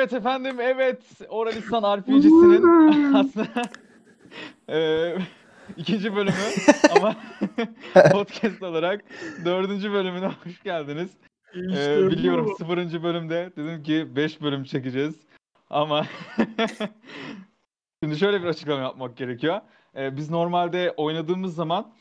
Evet efendim, evet. Oralistan RPG'sinin aslında eee, ikinci bölümü ama podcast olarak dördüncü bölümüne hoş geldiniz. Eee, biliyorum sıfırıncı bölümde dedim ki 5 bölüm çekeceğiz ama şimdi şöyle bir açıklama yapmak gerekiyor. Eee, biz normalde oynadığımız zaman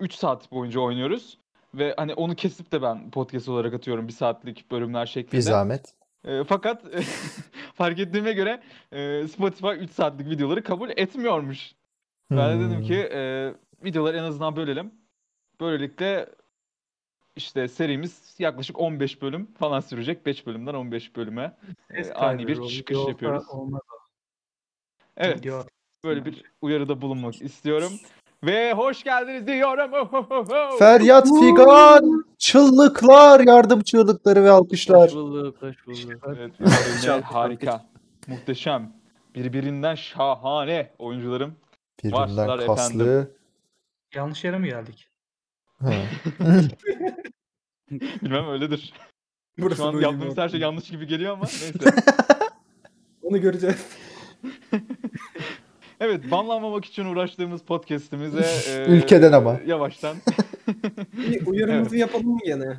3 saat boyunca oynuyoruz ve hani onu kesip de ben podcast olarak atıyorum bir saatlik bölümler Bir şeklinde. zahmet. E, fakat fark ettiğime göre e, Spotify 3 saatlik videoları kabul etmiyormuş. Ben de dedim Hmm. ki e, videoları en azından bölelim. Böylelikle işte serimiz yaklaşık 15 bölüm falan sürecek. 5 bölümden 15 bölüme e, ani bir çıkış yapıyoruz. Evet, böyle bir uyarıda bulunmak istiyorum. Ve hoş geldiniz diyorum. Feryat figan, çığlıklar, yardım çığlıkları ve alkışlar. Hoş bulduk, hoş bulduk. Evet, harika, muhteşem, birbirinden şahane oyuncularım. Başlar Birbirinden kaslı. Yanlış yere mi geldik? Ha. Bilmem öyledir. Burası Şu an yaptığımız her şey yanlış gibi geliyor ama neyse. Onu göreceğiz. Evet, banlanmamak için uğraştığımız podcast'imize e, Ülkeden ama. yavaştan Bir uyarımızı yapalım mı gene?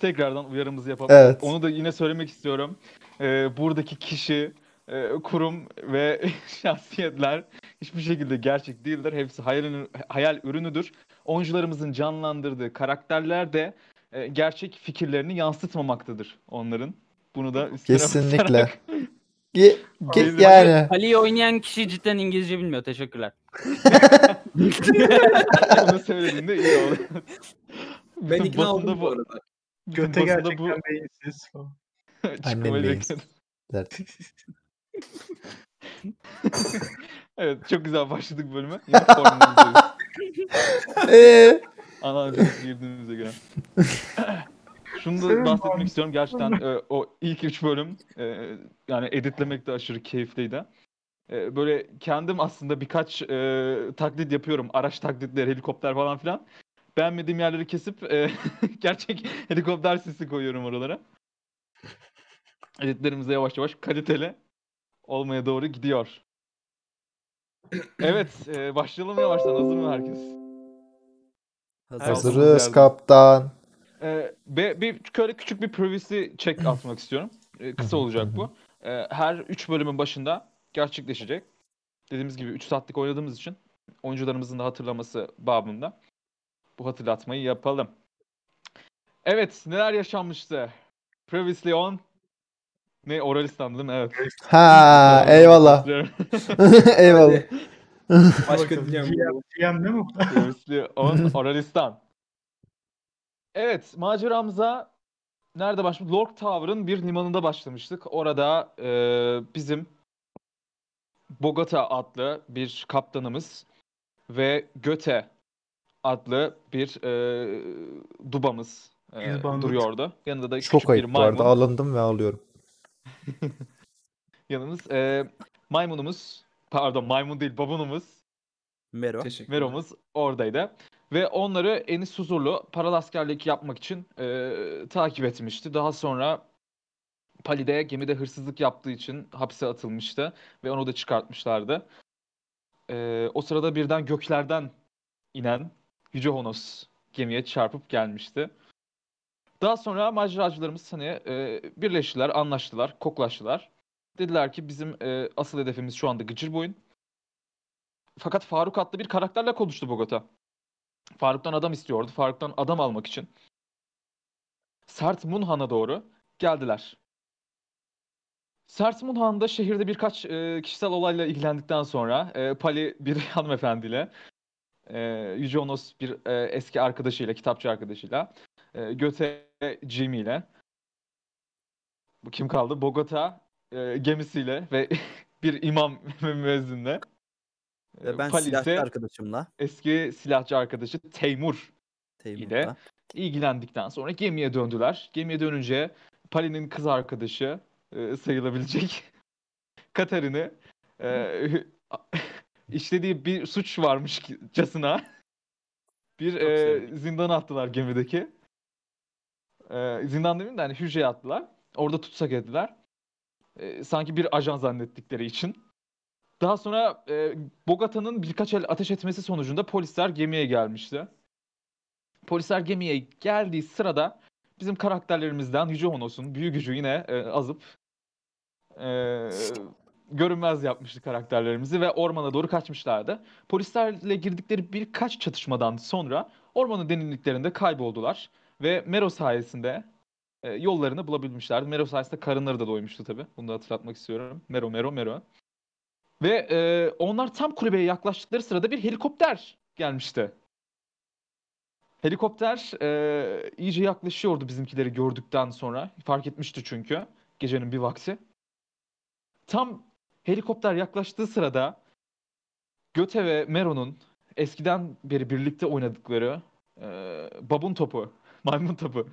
tekrardan uyarımızı yapalım. Evet. Onu da yine söylemek istiyorum. E, buradaki kişi, e, kurum ve şahsiyetler hiçbir şekilde gerçek değildir. Hepsi hayal, hayal ürünüdür. Oyuncularımızın canlandırdığı karakterler de e, gerçek fikirlerini yansıtmamaktadır onların. Bunu da Kesinlikle. Bizim- ke- yani Ali'yi oynayan kişi cidden İngilizce bilmiyor. Teşekkürler. bunu söylediğinde iyi olur. Ben ikna oldum bu- arada. Göte gerçekten bu- beyinsiz. Çıkmayı beyinsiz. Evet çok güzel başladık bölüme. Yine formumuzdayız. Ee, Analize girdiğimize göre. Şunu da Senin bahsetmek istiyorum. Gerçekten e, o ilk üç bölüm e, yani editlemek de aşırı keyifliydi. E, böyle kendim aslında birkaç e, taklit yapıyorum. Araç taklitleri, helikopter falan filan. Beğenmediğim yerleri kesip e, gerçek helikopter sesi koyuyorum oralara. Editlerimiz de yavaş yavaş kaliteli olmaya doğru gidiyor. Evet, e, başlayalım yavaştan. Hazır mı herkes? hazırız geldi. kaptan. Ee, bir şöyle küçük bir privacy check atmak istiyorum. Ee, kısa olacak bu. Ee, her 3 bölümün başında gerçekleşecek. Dediğimiz gibi 3 saatlik oynadığımız için oyuncularımızın da hatırlaması babında bu hatırlatmayı yapalım. Evet, neler yaşanmıştı? Previously on ne Oralistan değil mi? Evet. Ha, eyvallah. eyvallah. Başka diyeceğim. GM, GM değil mi? Previously on Oralistan. Evet, maceramıza nerede başladık? Lord Tower'ın bir limanında başlamıştık. Orada e, bizim Bogota adlı bir kaptanımız ve Göte adlı bir e, dubamız e, Biz bandit. duruyordu. Yanında da Çok küçük bir ayıp bu arada. maymun. Alındım ve ağlıyorum. Yanımız e, maymunumuz, pardon maymun değil babunumuz Mero. Teşekkür Meromuz oradaydı. Ve onları Enis Huzurlu paralı askerlik yapmak için e, takip etmişti. Daha sonra Pali'de gemide hırsızlık yaptığı için hapse atılmıştı. Ve onu da çıkartmışlardı. E, o sırada birden göklerden inen Yüce Honos gemiye çarpıp gelmişti. Daha sonra maceracılarımız hani e, birleştiler, anlaştılar, koklaştılar. Dediler ki bizim e, asıl hedefimiz şu anda Gıcırboyun. Fakat Faruk adlı bir karakterle konuştu Bogota. Faruk'tan adam istiyordu. Faruk'tan adam almak için. Sert Munhan'a doğru geldiler. Sert Munhan da şehirde birkaç e, kişisel olayla ilgilendikten sonra e, Pali bir hanımefendiyle e, Yüce Onos bir e, eski arkadaşıyla, kitapçı arkadaşıyla e, Göte Jimmy ile bu kim kaldı? Bogota e, gemisiyle ve bir imam müezzinle e, Ben Pali silahçı arkadaşımla eski silahçı arkadaşı Teymur ile Teymur'la. ilgilendikten sonra gemiye döndüler. Gemiye dönünce Pali'nin kız arkadaşı e, sayılabilecek Katarin'i e, işlediği bir suç varmışçasına bir Çok e, sevdim. zindana attılar gemideki. E, zindan demeyeyim de hani hücreye attılar. Orada tutsak ettiler. E, sanki bir ajan zannettikleri için. Daha sonra e, Bogota'nın birkaç el ateş etmesi sonucunda polisler gemiye gelmişti. Polisler gemiye geldiği sırada bizim karakterlerimizden Yüce Honos'un büyük gücü yine e, azıp e, görünmez yapmıştı karakterlerimizi ve ormana doğru kaçmışlardı. Polislerle girdikleri birkaç çatışmadan sonra ormanın derinliklerinde kayboldular ve Mero sayesinde e, yollarını bulabilmişlerdi. Mero sayesinde karınları da doymuştu tabii. Bunu da hatırlatmak istiyorum. Mero, Mero, Mero. Ve e, onlar tam kulübeye yaklaştıkları sırada bir helikopter gelmişti. Helikopter e, iyice yaklaşıyordu bizimkileri gördükten sonra. Fark etmişti çünkü gecenin bir vakti. Tam helikopter yaklaştığı sırada Göte ve Mero'nun eskiden beri birlikte oynadıkları e, babun topu, maymun topu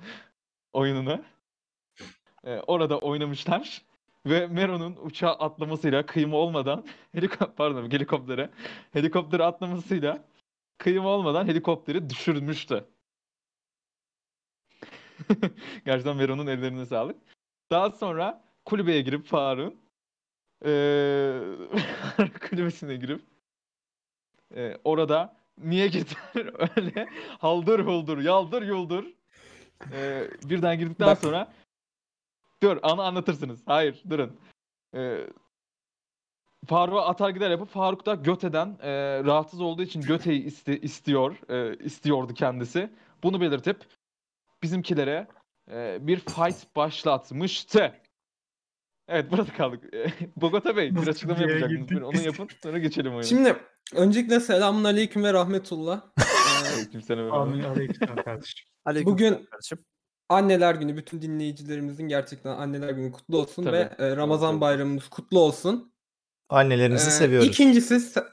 oyununu e, orada oynamışlar. Ve Mero'nun uçağa atlamasıyla kıyımı olmadan helikopter pardon helikoptere helikoptere atlamasıyla kıyımı olmadan helikopteri düşürmüştü. Gerçekten Mero'nun ellerine sağlık. Daha sonra kulübeye girip Faruk'un eee kulübesine girip eee, orada niye gittiler öyle haldır huldur yaldır yuldur eee, birden girdikten Bak. sonra dur anı anlatırsınız. Hayır durun. Eee Faruk'a atar gider yapıp Faruk da Göte'den eee, rahatsız olduğu için Göte'yi iste- istiyor eee, istiyordu kendisi. Bunu belirtip bizimkilere eee, bir fight başlatmıştı. Evet burada kaldık. Bogota Bey bir açıklama yapacaktınız. Bir onu yapın sonra geçelim oyuna. Şimdi öncelikle selamun aleyküm ve rahmetullah. Ee, Kimsene merhaba. Amin aleykümselam kardeşim. Aleyküm Bugün- selam kardeşim. Anneler Günü bütün dinleyicilerimizin gerçekten Anneler Günü kutlu olsun Tabii. ve e, Ramazan Tabii. bayramımız kutlu olsun. Annelerimizi Ee, seviyoruz. İkincisi se-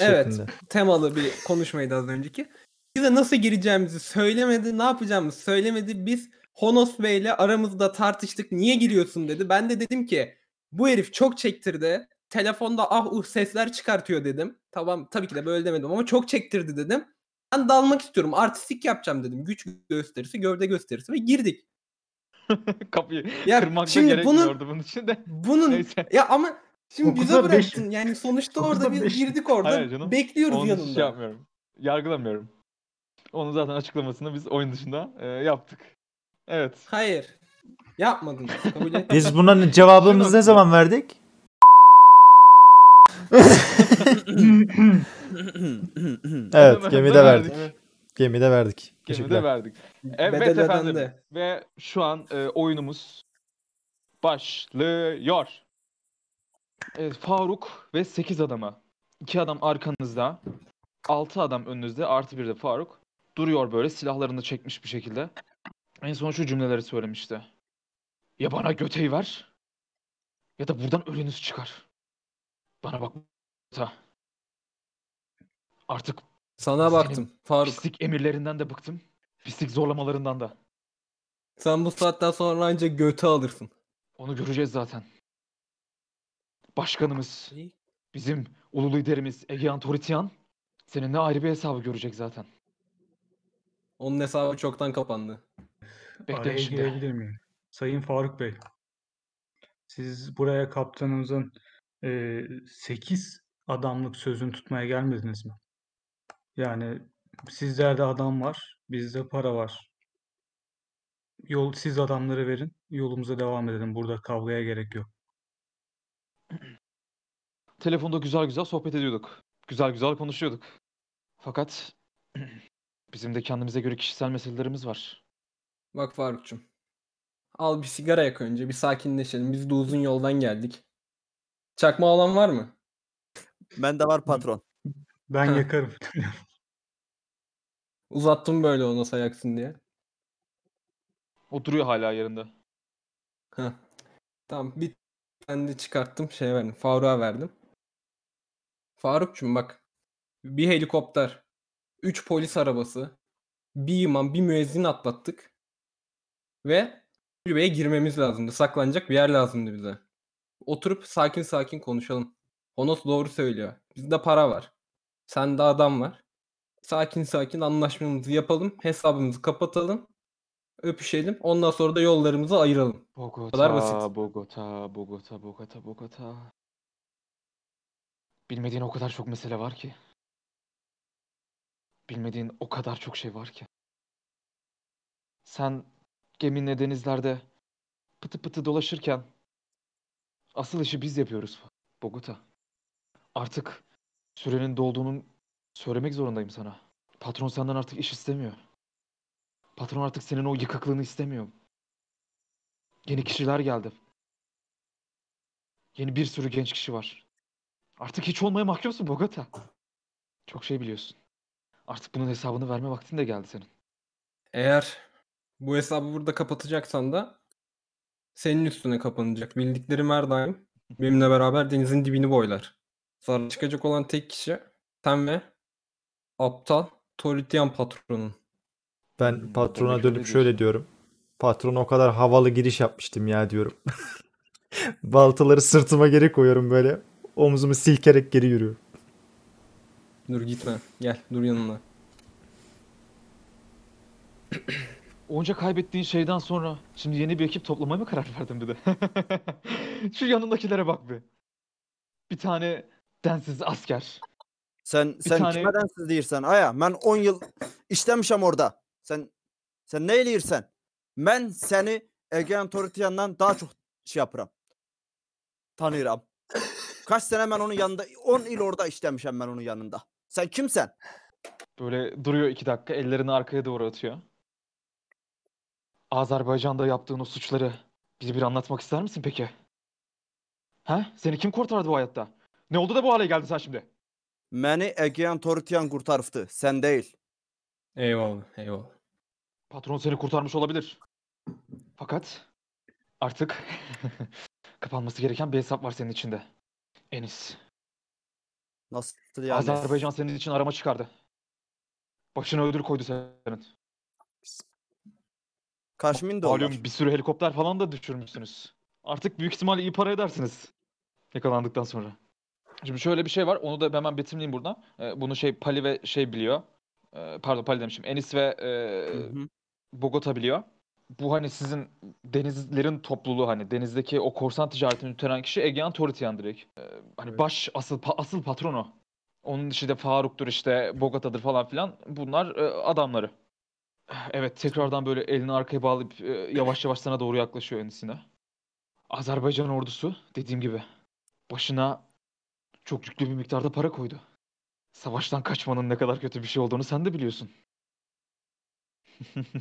evet. şeklinde. temalı bir konuşmaydı az önceki. Bize nasıl gireceğimizi söylemedi, ne yapacağımızı söylemedi. Biz Honos Bey'le aramızda tartıştık. Niye giriyorsun dedi. Ben de dedim ki bu herif çok çektirdi. Telefonda ah uh sesler çıkartıyor dedim. Tamam tabii ki de böyle demedim ama çok çektirdi dedim. Ben dalmak istiyorum. Artistik yapacağım dedim. Güç gösterisi, gövde gösterisi ve girdik. Kapıyı Ya kırmak da şimdi bunu- gerekmiyordu bunun için de. Bunun Neyse. ya ama şimdi bize Dokuzda beş. bıraktın. Yani sonuçta orada biz beş. girdik orada. Hayır canım. Bekliyoruz için yanında. şey yapmıyorum. Yargılamıyorum. Onun zaten açıklamasını biz oyun dışında e, yaptık. Evet. Hayır. Kabul et. Biz buna cevabımızı ne zaman verdik? Evet, gemide verdik. Gemide verdik. Gemide verdik. Evet Bedel efendim. ödendi. Ve şu an e, oyunumuz başlıyor. Evet, Faruk ve 8 adama. 2 adam arkanızda. 6 adam önünüzde. Artı bir de Faruk. Duruyor böyle silahlarını çekmiş bir şekilde. En son şu cümleleri söylemişti. Ya bana göteyi ver. Ya da buradan ölünüz çıkar. Bana bak. Ta. Artık Sana Senin baktım Faruk. pislik emirlerinden de bıktım. Pislik zorlamalarından da. Sen bu saatten sonra ancak götü alırsın. Onu göreceğiz zaten. Başkanımız, bizim ulu liderimiz Egean Torityan seninle ayrı bir hesabı görecek zaten. Onun hesabı çoktan kapandı. Bekleyin Araya şimdi. girebilir miyim? Sayın Faruk Bey. Siz buraya kaptanımızın 8 adamlık sözünü tutmaya gelmediniz mi? Yani sizlerde adam var, bizde para var. Yol siz adamları verin, yolumuza devam edelim. Burada kavgaya gerek yok. Telefonda güzel güzel sohbet ediyorduk. Güzel güzel konuşuyorduk. Fakat bizim de kendimize göre kişisel meselelerimiz var. Bak Farukçum. Al bir sigara yak önce bir sakinleşelim. Biz de uzun yoldan geldik. Çakma olan var mı? Bende var patron. Ben yakarım. Uzattım böyle ona sayaksın diye. O duruyor hala yerinde. Heh. Tamam bir tane de çıkarttım şeye verdim. Faruk'a verdim. Farukçum bak. Bir helikopter. Üç polis arabası. Bir imam, bir müezzin atlattık. Ve kulübeye girmemiz lazımdı. Saklanacak bir yer lazımdı bize. Oturup sakin sakin konuşalım. Honos doğru söylüyor. Bizde para var. Sende adam var. Sakin sakin anlaşmamızı yapalım. Hesabımızı kapatalım. öpüşelim. Ondan sonra da yollarımızı ayıralım. Bogota, kadar basit. Bogota, Bogota, Bogota, Bogota. Bilmediğin o kadar çok mesele var ki. Bilmediğin o kadar çok şey var ki. Sen geminle denizlerde pıtı pıtı dolaşırken asıl işi biz yapıyoruz Bogota. Artık sürenin dolduğunu söylemek zorundayım sana. Patron senden artık iş istemiyor. Patron artık senin o yıkıklığını istemiyor. Yeni kişiler geldi. Yeni bir sürü genç kişi var. Artık hiç olmaya mahkumsun Bogota. Çok şey biliyorsun. Artık bunun hesabını verme vaktin de geldi senin. Eğer bu hesabı burada kapatacaksan da senin üstüne kapanacak. Bildiklerim her daim benimle beraber denizin dibini boylar. Sonra çıkacak olan tek kişi sen ve aptal Toritian patronun. Ben Hmm, patrona dönüp öyle şöyle diyorum. Patron o kadar havalı giriş yapmıştım ya diyorum. Baltaları sırtıma geri koyuyorum böyle. Omzumu silkerek geri yürüyorum. Dur gitme. Gel dur yanına. Onca kaybettiğin şeyden sonra şimdi yeni bir ekip toplamaya mı karar verdin bir de? Şu yanındakilere bak bir. Bir tane densiz asker. Sen sen tane- kime densiz deyirsən? Aya, ben 10 yıl işlemişim orada. Sen sen ne eləyirsən? Ben seni Egean Toritiyan'dan daha çok şey yapıram. Tanıyıram. Kaç sene ben onun yanında 10 yıl orada işlemişim ben onun yanında. Sen kimsen? Böyle duruyor iki dakika ellerini arkaya doğru atıyor. Azerbaycan'da yaptığın o suçları bize bir anlatmak ister misin peki? Ha? Seni kim kurtardı bu hayatta? Ne oldu da bu hale geldin sen şimdi? Beni Egean Toritiyan kurtarıftı. Sen değil. Eyvallah eyvallah. Patron seni kurtarmış olabilir. Fakat artık kapanması gereken bir hesap var senin içinde. Enis. Nasıl yani? Azerbaycan senin için arama çıkardı. Başına ödül koydu senin. Kaşmin dolar. Malum bir sürü helikopter falan da düşürmüşsünüz. Artık büyük ihtimalle iyi para edersiniz. Yakalandıktan sonra. Şimdi şöyle bir şey var. Onu da hemen betimleyeyim buradan. Ee, bunu şey Pali ve şey biliyor. Ee, pardon Pali demişim. Enis ve e, Hı hı. Bogota biliyor. Bu hani sizin denizlerin topluluğu hani denizdeki o korsan ticaretini yürüten kişi Egean Toritian direkt. Ee, hani Evet. baş asıl pa- asıl patronu. Onun dışında Faruk'tur işte Bogota'dır falan filan. Bunlar e, adamları. Evet tekrardan böyle elini arkaya bağlayıp e, yavaş yavaş sana doğru yaklaşıyor Enis'ine. Azerbaycan ordusu dediğim gibi başına çok yüklü bir miktarda para koydu. Savaştan kaçmanın ne kadar kötü bir şey olduğunu sen de biliyorsun.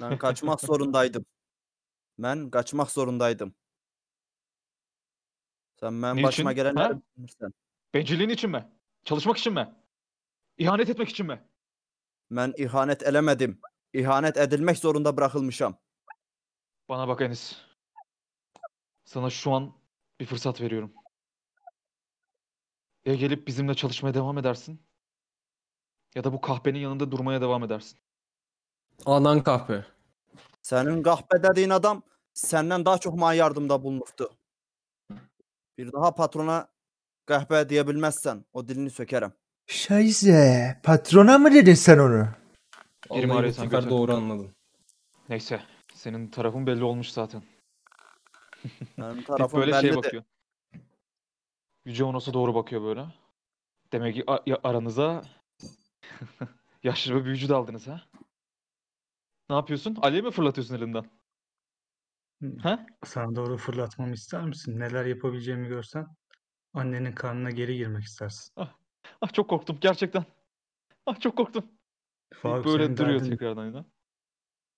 Ben kaçmak zorundaydım. Ben kaçmak zorundaydım. Sen ben Niçin? başıma gelenleri Ha? bilirsen. Bencilliğin için mi? Çalışmak için mi? İhanet etmek için mi? Ben ihanet elemedim. İhanet edilmek zorunda bırakılmışam. Bana bak Enis. Sana şu an bir fırsat veriyorum. Ya gelip bizimle çalışmaya devam edersin ya da bu kahpenin yanında durmaya devam edersin. Anan kahpe. Senin kahpe dediğin adam senden daha çok bana yardımda bulunuftu. Bir daha patrona kahpe diyebilmezsen o dilini sökerim. Şayze. Patrona mı dedin sen onu? Girme Vallahi bu sen sefer götür. doğru anladın. Neyse. Senin tarafın belli olmuş zaten. Benim Hep tarafım böyle şeye belli de. bakıyor. Yüce Onos'a doğru bakıyor böyle. Demek ki aranıza yaşlı bir büyücü de aldınız ha? Ne yapıyorsun? Ali'ye mi fırlatıyorsun elinden? Hı. Ha? Sana doğru fırlatmamı ister misin? Neler yapabileceğimi görsen annenin karnına geri girmek istersin. Ah çok korktum gerçekten. Ah çok korktum. Faruk böyle duruyor derdin, tekrardan yine.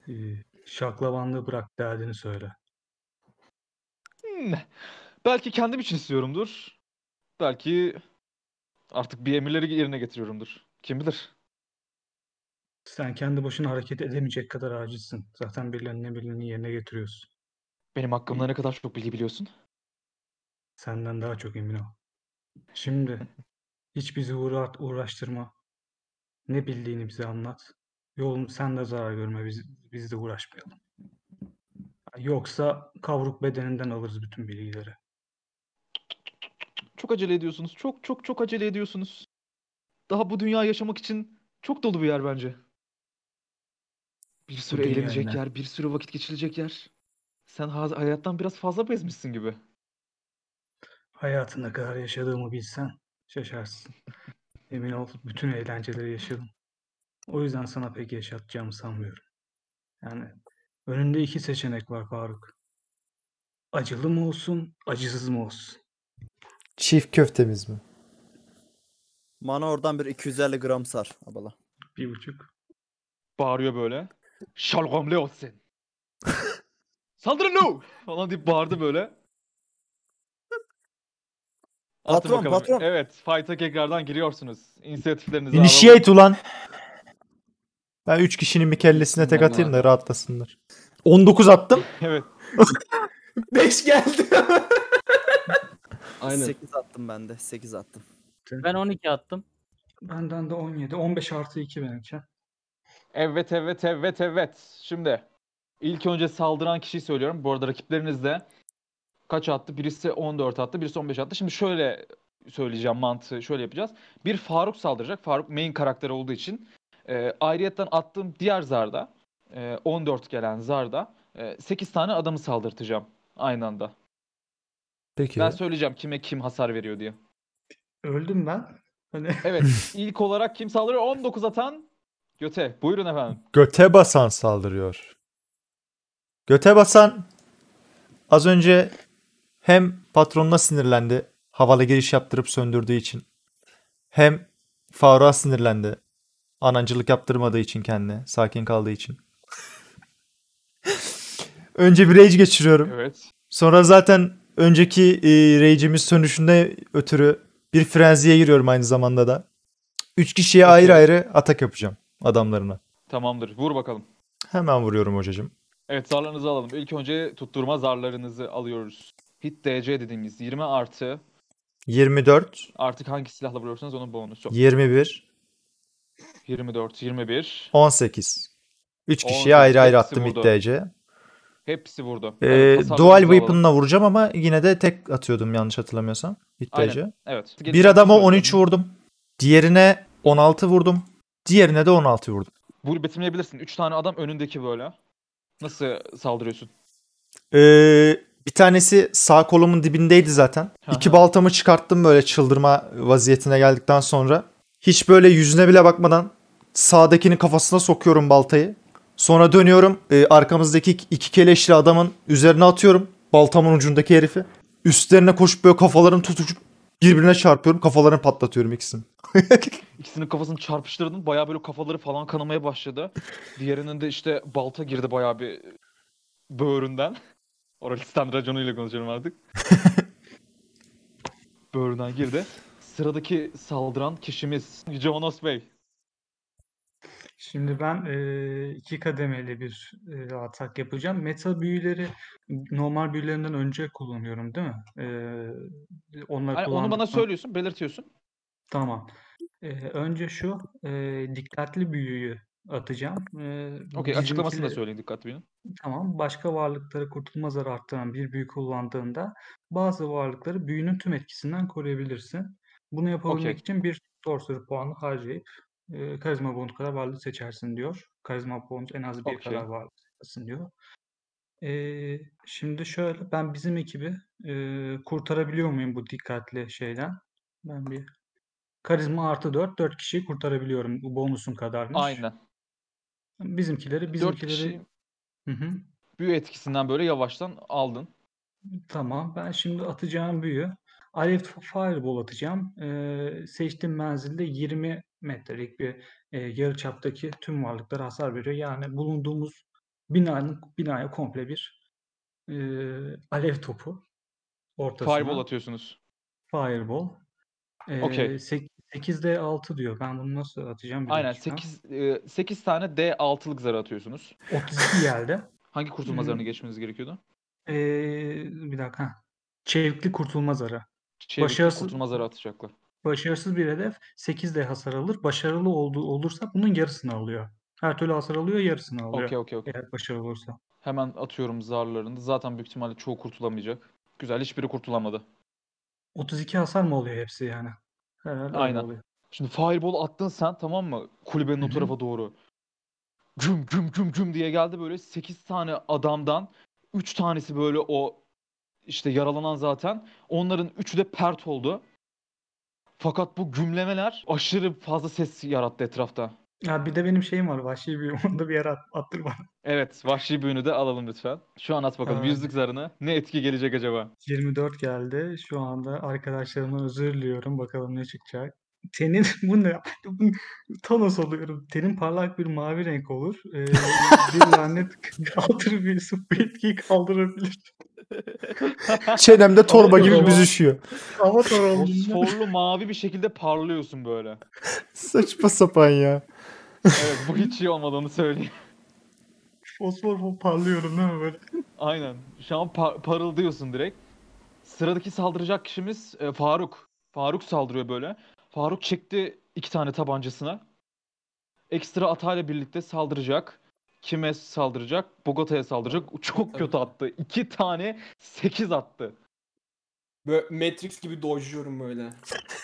e, şaklabanlığı bırak derdini söyle. Hmm, Belki kendim için istiyorumdur. Belki artık bir emirleri yerine getiriyorumdur. Kim bilir? Sen kendi başına hareket edemeyecek kadar acizsin. Zaten birilerinin emirlerini yerine getiriyorsun. Benim hakkımda ne kadar çok bilgi biliyorsun? Senden daha çok emin ol. Şimdi hiç bizi uğra uğraştırma. Ne bildiğini bize anlat. Yolun sen de zarar görme biz, biz de uğraşmayalım. Yoksa kavruk bedeninden alırız bütün bilgileri. Çok acele ediyorsunuz. Çok çok çok acele ediyorsunuz. Daha bu dünya yaşamak için çok dolu bir yer bence. Bir sürü dünya eğlenecek yer, bir sürü vakit geçirecek yer. Sen ha- hayattan biraz fazla bezmişsin gibi. Hayatı ne kadar yaşadığımı bilsen şaşarsın. Emin ol bütün eğlenceleri yaşadım. O yüzden sana pek yaşatacağımı sanmıyorum. Yani önünde iki seçenek var Faruk. Acılı mı olsun, acısız mı olsun? Çift köftemiz mi? Bana oradan bir 250 gram sar abala. Bir buçuk. Bağırıyor böyle. Şalgamlı olsun. Saldırın lo! Falan deyip bağırdı böyle. Atın Patron, bakalım. patron. Evet, fight'a tekrardan giriyorsunuz. İnisiyatiflerinizi alalım. Initiate ulan. Ben 3 kişinin bir kellesine tek Vallahi. atayım da rahatlasınlar. 19 attım. Evet. 5 geldi. Aynen. 8 attım ben de. 8 attım. Ben 12 attım. Benden de 17. 15 artı 2 benimki. Evet, evet, evet, evet. Şimdi ilk önce saldıran kişiyi söylüyorum. Bu arada rakipleriniz de kaç attı? Birisi 14 attı, birisi 15 attı. Şimdi şöyle söyleyeceğim mantığı. Şöyle yapacağız. Bir Faruk saldıracak. Faruk main karakter olduğu için. E, ayrıyetten attığım diğer zarda, e, 14 gelen zarda e, 8 tane adamı saldırtacağım aynı anda. Peki. Ben söyleyeceğim kime kim hasar veriyor diye. Öldüm ben. Hani Evet, ilk olarak kim saldırıyor? 19 atan Göte. Buyurun efendim. Göte basan saldırıyor. Göte basan az önce hem patronuna sinirlendi. Havalı giriş yaptırıp söndürdüğü için. Hem Faruk'a sinirlendi. Anancılık yaptırmadığı için kendine. Sakin kaldığı için. Önce bir rage geçiriyorum. Evet. Sonra zaten önceki e, rage'imiz sönüşünde ötürü bir frenziye giriyorum aynı zamanda da. Üç kişiye Okey. ayrı ayrı atak yapacağım adamlarına. Tamamdır. Vur bakalım. Hemen vuruyorum hocacığım. Evet zarlarınızı alalım. İlk önce tutturma zarlarınızı alıyoruz. Hit DC dediğimiz 20 artı 24, artık hangi silahla vuruyorsanız onun bonusu. 21, 24, 21. 18. 3 kişiye 18, ayrı ayrı attım vurdu. DC. Hepsi vurdu. Ee, hasarlarınızı dual weapon'la vuracağım ama yine de tek atıyordum yanlış hatırlamıyorsam. Hit Aynen. Evet. Bir adama söylüyorum. 13 vurdum. Diğerine 16 vurdum. Diğerine de 16 vurdum. Vur betimleyebilirsin. 3 tane adam önündeki böyle. Nasıl saldırıyorsun? Ee, bir tanesi sağ kolumun dibindeydi zaten. İki baltamı çıkarttım böyle çıldırma vaziyetine geldikten sonra. Hiç böyle yüzüne bile bakmadan sağdakinin kafasına sokuyorum baltayı. Sonra dönüyorum e, arkamızdaki iki- keleşli adamın üzerine atıyorum. Baltamın ucundaki herifi. Üstlerine koşup böyle kafalarını tutup birbirine çarpıyorum. Kafalarını patlatıyorum ikisini. İkisinin kafasını çarpıştırdın. Bayağı böyle kafaları falan kanamaya başladı. Diğerinin de işte balta girdi bayağı bir böğründen. Oralistan raconuyla konuşuyorum artık. Böğründen girdi. Sıradaki saldıran kişimiz Honos Bey. Şimdi ben eee, iki kademeli bir eee, atak yapacağım. Meta büyüleri normal büyülerinden önce kullanıyorum değil mi? Eee onları Hani onu bana söylüyorsun, belirtiyorsun. Tamam. Eee, önce şu eee, dikkatli büyüyü atacağım. Eee, Okey, açıklamasını da söyleyin dikkatli bilin. Tamam. Başka varlıkları kurtulma zarı arttıran bir büyü kullandığında bazı varlıkları büyünün tüm etkisinden koruyabilirsin. Bunu yapabilmek Okey. için bir sorcery puanı harcayıp e, karizma bonus kadar varlığı seçersin diyor. Karizma bonus en az bir Okey. kadar varlığı seçersin diyor. E, şimdi şöyle ben bizim ekibi e, kurtarabiliyor muyum bu dikkatli şeyden? Ben bir karizma artı 4 4 kişiyi kurtarabiliyorum. Bu bonusun kadarmış. Aynen. Bizimkileri 4 bizimkileri kişi Hı hı. büyü etkisinden böyle yavaştan aldın. Tamam. Ben şimdi atacağım büyü. Alev Fireball atacağım. Ee, seçtiğim menzilde 20 metrelik bir e, yarıçaptaki tüm varlıklara hasar veriyor. Yani bulunduğumuz binanın binaya komple bir e, alev topu ortasına. Fireball atıyorsunuz. Fireball. Ee, Okey. sek- 8'de 6 diyor. Ben bunu nasıl atacağım bir Aynen dakika. 8 8 tane D6'lık zarı atıyorsunuz. 32 geldi. Hangi kurtulma zarını geçmeniz gerekiyordu? Ee, bir dakika. Çevikli kurtulma zarı. Çevikli Başarısız- kurtulma zarı atacaklar. Başarısız bir hedef 8 de hasar alır. Başarılı olduğu olursa bunun yarısını alıyor. Her türlü hasar alıyor, yarısını alıyor. Okey okey okey. Eğer başarılı olursa. Hemen atıyorum zarlarını. Zaten büyük ihtimalle çoğu kurtulamayacak. Güzel hiçbiri kurtulamadı. 32 hasar mı oluyor hepsi yani? Herhalde Aynen. oluyor. Şimdi fireball attın sen tamam mı? Kulübenin o tarafa doğru. Güm güm güm güm diye geldi böyle 8 tane adamdan 3 tanesi böyle o işte yaralanan zaten. Onların üçü de pert oldu. Fakat bu gümlemeler aşırı fazla ses yarattı etrafta. Ya bir de benim şeyim var. Vahşi bir onu da bir yere at, attır bana. Evet, vahşi büyünü de alalım lütfen. Şu an at bakalım Tamam. yüzlük zarını. Ne etki gelecek acaba? 24 geldi. Şu anda arkadaşlarımdan özür diliyorum. Bakalım ne çıkacak. Tenin bu ne? Thanos oluyorum. Tenin parlak bir mavi renk olur. Ee, bir lanet kaldırır bir bu etkiyi kaldırabilir. Çenemde torba gibi Ama- büzüşüyor. Ben. Fosforlu mavi bir şekilde parlıyorsun böyle. Saçma sapan ya. Evet, bu hiç iyi olmadı onu söyleyeyim. Fosfor fo- parlıyorum değil mi böyle? Aynen. Şu an par- parıldıyorsun direkt. Sıradaki saldıracak kişimiz e, Faruk. Faruk saldırıyor böyle. Faruk çekti iki tane tabancasına. Ekstra atayla birlikte saldıracak. Kime saldıracak? Bogota'ya saldıracak. Çok Tabii. kötü attı. İki tane 8 attı. Böyle Matrix gibi dojluyorum böyle.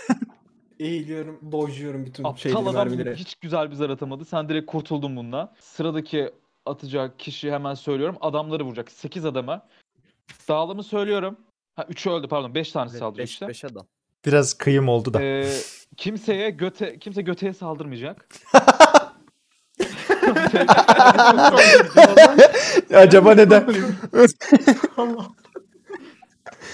Eğiliyorum, dojluyorum bütün Aptal şeyleri, adam mermileri. hiç güzel bir zar atamadı. Sen direkt kurtuldun bundan. Sıradaki atacak kişi hemen söylüyorum. Adamları vuracak. 8 adama. Dağılımı söylüyorum. Ha 3'ü öldü pardon. 5 tanesi saldırıyor 5 işte. 5 adam. Biraz kıyım oldu da. Ee, kimseye göte kimse göteye saldırmayacak. Acaba neden? Allah.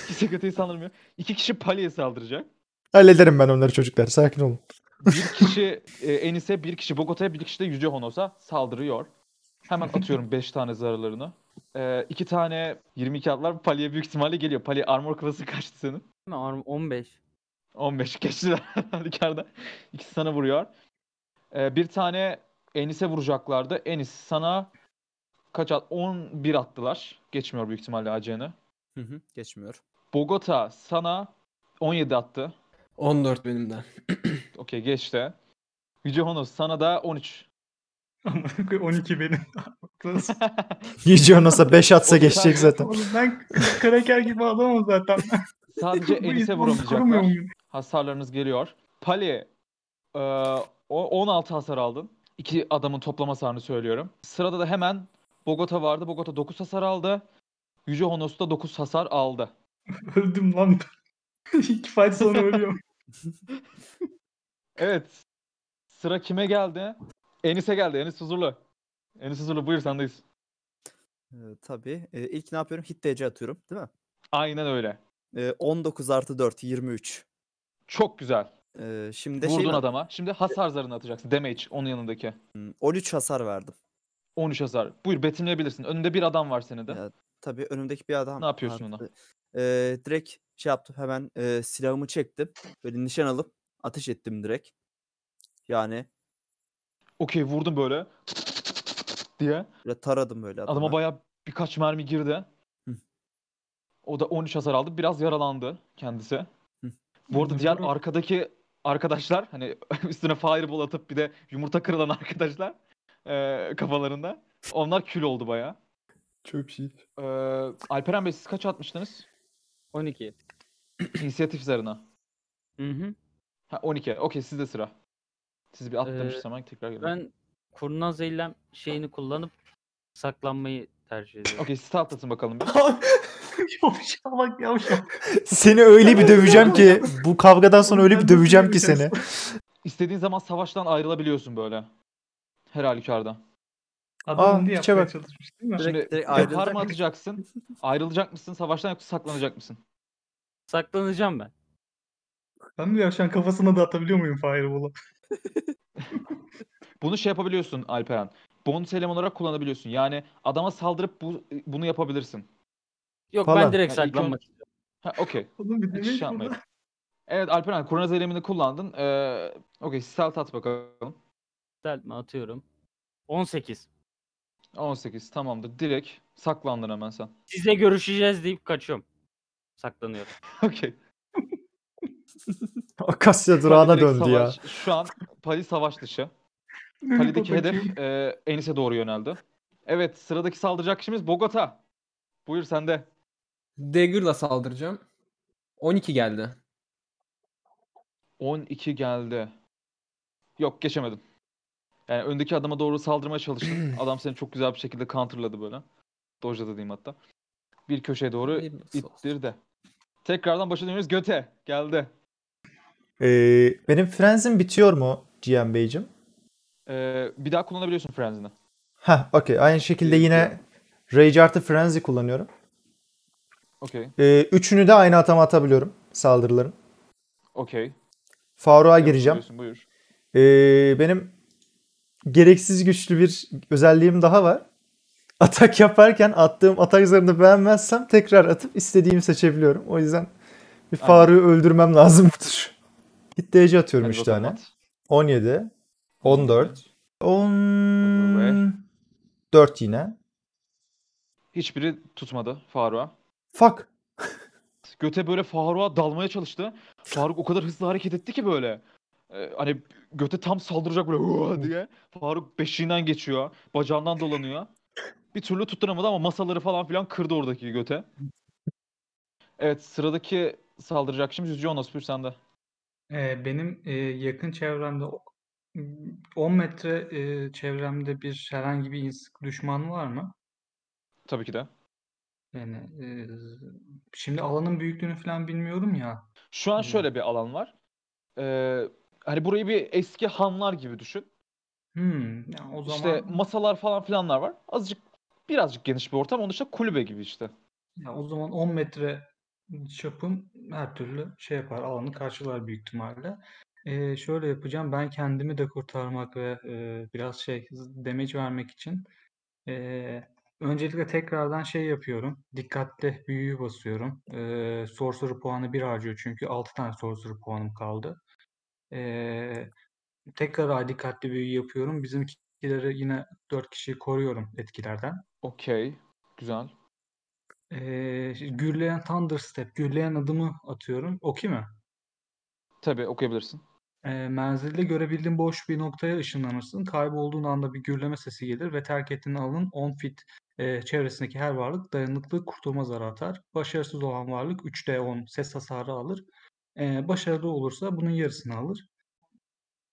kimse göteye saldırmıyor. İki kişi Pali'ye saldıracak. Hallederim ben onları çocuklar. Sakin olun. Bir kişi e, Enis'e, bir kişi Bogota'ya, bir kişi de Yüce Honos'a saldırıyor. Hemen atıyorum 5 tane zararlarını. Ee, iki tane 22 atlar Pali'ye büyük ihtimalle geliyor. Pali armor klası kaçtı senin? Mi? Arm 15. 15 geçtiler halükarda. İkisi sana vuruyor. Ee, bir tane Enis'e vuracaklardı. Enis sana kaç at? 11 attılar. Geçmiyor büyük ihtimalle AC'ni. Hı hı, geçmiyor. Bogota sana 17 attı. 14 benim de. Okey geçti. Yüce Honos sana da 13. Amına koyayım, 12 benim. Yüce Onos'a 5 atsa O geçecek sen- zaten. Oğlum ben kraker gibi adamım zaten. Sadece Enis'e vuramayacaklar. Hasarlarınız geliyor. Pali e, o 16 hasar aldın. İki adamın toplam hasarını söylüyorum. Sırada da hemen Bogota vardı. Bogota 9 hasar aldı. Yüce Honos da 9 hasar aldı. Öldüm lan. İki fight sonra ölüyorum. Evet. Sıra kime geldi? Enis'e geldi. Enis Huzurlu. Enis Huzurlu buyur sendeyiz. Ee, tabii. Ee, ilk ne yapıyorum? Hit DC atıyorum değil mi? Aynen öyle. Ee, 19 artı 4 23. Çok güzel. Ee, şimdi şey Vurdun mi- adama. Şimdi hasar zarını atacaksın. Damage onun yanındaki. Hmm, 13 hasar verdim. 13 hasar. Buyur betimleyebilirsin. Önünde bir adam var senin de. Ya, Tabii önümdeki bir adam Ne yapıyorsun ona? vardı. Ee, direkt şey yaptım hemen e, silahımı çektim. Böyle nişan alıp ateş ettim direkt. Yani Okey vurdum böyle. diye. böyle taradım böyle adama. Adama baya birkaç mermi girdi. Hı. O da 13 hasar aldı. Biraz yaralandı kendisi. Hı. Bu arada diğer arkadaki arkadaşlar hani üstüne fireball atıp bir de yumurta kırılan arkadaşlar eee, kafalarında. Onlar kül oldu baya. Çok iyi. Eee Alperen Bey siz kaç atmıştınız? 12. İnisiyatif zarına. Hı hı. Ha 12. Okey sizde sıra. Siz bir at Ee, hemen tekrar gelin. Ben kurnaz eylem şeyini kullanıp saklanmayı tercih ediyorum. Okey siz atlatın bakalım bir. Yavşak bak yavşak. Seni öyle bir döveceğim ki bu kavgadan sonra öyle bir döveceğim ki seni. İstediğin zaman savaştan ayrılabiliyorsun böyle. Her halükarda. Adam Aa, yapmaya bak. çalışmış değil mi? Direkt- Şimdi direkt ayrılacak mı atacaksın? Ayrılacak mısın savaştan yoksa saklanacak mısın? Saklanacağım ben. Ben de yavşan kafasına da atabiliyor muyum Fireball'u? Bunu şey yapabiliyorsun Alperen. Bonus eleman olarak kullanabiliyorsun. Yani adama saldırıp bu, bunu yapabilirsin. Yok Falan. ben direkt ilk saklanmak istiyorum. Ha okey. Oğlum bir Hiç demek şey yapmayın. Evet Alperen kurnaz eylemini kullandın. Ee, okey stealth at bakalım. Stealth mi atıyorum. 18. 18 tamamdır. Direkt saklandın hemen sen. Size görüşeceğiz deyip kaçıyorum. Saklanıyorum. okey. Akasya durağına direkt döndü ya. savaş- Şu an Pali savaş dışı. Pali'deki hedef e, Enis'e doğru yöneldi. Evet sıradaki saldıracak kişimiz Bogota. Buyur sende. Dagger'la saldıracağım. 12 geldi. 12 geldi. Yok geçemedin. Yani öndeki adama doğru saldırmaya çalıştın. Adam seni çok güzel bir şekilde counterladı böyle. Dojladı diyeyim hatta. Bir köşeye doğru olsun. ittirdi. Tekrardan başa dönüyoruz. Göte geldi. Ee, benim frenzim bitiyor mu GM Beyciğim? Ee, bir daha kullanabiliyorsun Frenzy'ni. Heh, okey. Aynı şekilde yine Rage artı Frenzy kullanıyorum. Okey. Ee, üçünü de aynı atama atabiliyorum saldırıların. Okey. Faruk'a gireceğim. Buyur. Ee, benim gereksiz güçlü bir özelliğim daha var. Atak yaparken attığım atak zarını beğenmezsem tekrar atıp istediğimi seçebiliyorum. O yüzden bir Faruk'u öldürmem lazım budur. Hit DC atıyorum Hadi 3 bakalım tane. at. 17, 14, 14 yine. Hiçbiri tutmadı Faruk'a. Fuck. Göte böyle Faruk'a dalmaya çalıştı. Faruk o kadar hızlı hareket etti ki böyle. Ee, hani Göte tam saldıracak böyle "Hua!" diye. Faruk beşiğinden geçiyor. Bacağından dolanıyor. Bir türlü tutturamadı ama masaları falan filan kırdı oradaki Göte. Evet sıradaki saldıracak şimdi Yüzücü Onospür sende. Ee, benim e, yakın çevremde o- 10 metre e, çevremde bir herhangi bir ins- düşman var mı? Tabii ki de. Yani e, şimdi alanın büyüklüğünü falan bilmiyorum ya. Şu an Hı. şöyle bir alan var. Ee, hani burayı bir eski hanlar gibi düşün. Hmm, yani o İşte zaman masalar falan filanlar var. Azıcık birazcık geniş bir ortam. Onun dışında kulübe gibi işte. ya o zaman 10 metre çapım her türlü şey yapar, alanı karşılar büyük ihtimalle. Ee, şöyle yapacağım. Ben kendimi de kurtarmak ve e, biraz şey damage vermek için e, öncelikle tekrardan şey yapıyorum. Dikkatli büyüyü basıyorum. E, sorcerer puanı bir harcıyor çünkü 6 tane sorcerer puanım kaldı. E, tekrar dikkatli büyü yapıyorum. Bizimkileri yine 4 kişiyi koruyorum etkilerden. Okey. Güzel. Ee, gürleyen Thunder Step, gürleyen adımı atıyorum. Okey mi? Tabii okuyabilirsin. Ee, menzilde görebildiğin boş bir noktaya ışınlanırsın. Kaybolduğun anda bir gürleme sesi gelir ve terk ettiğin alanın 10 fit e, çevresindeki her varlık dayanıklı kurtulma zarı atar. Başarısız olan varlık 3D10 ses hasarı alır. Ee, başarılı olursa bunun yarısını alır.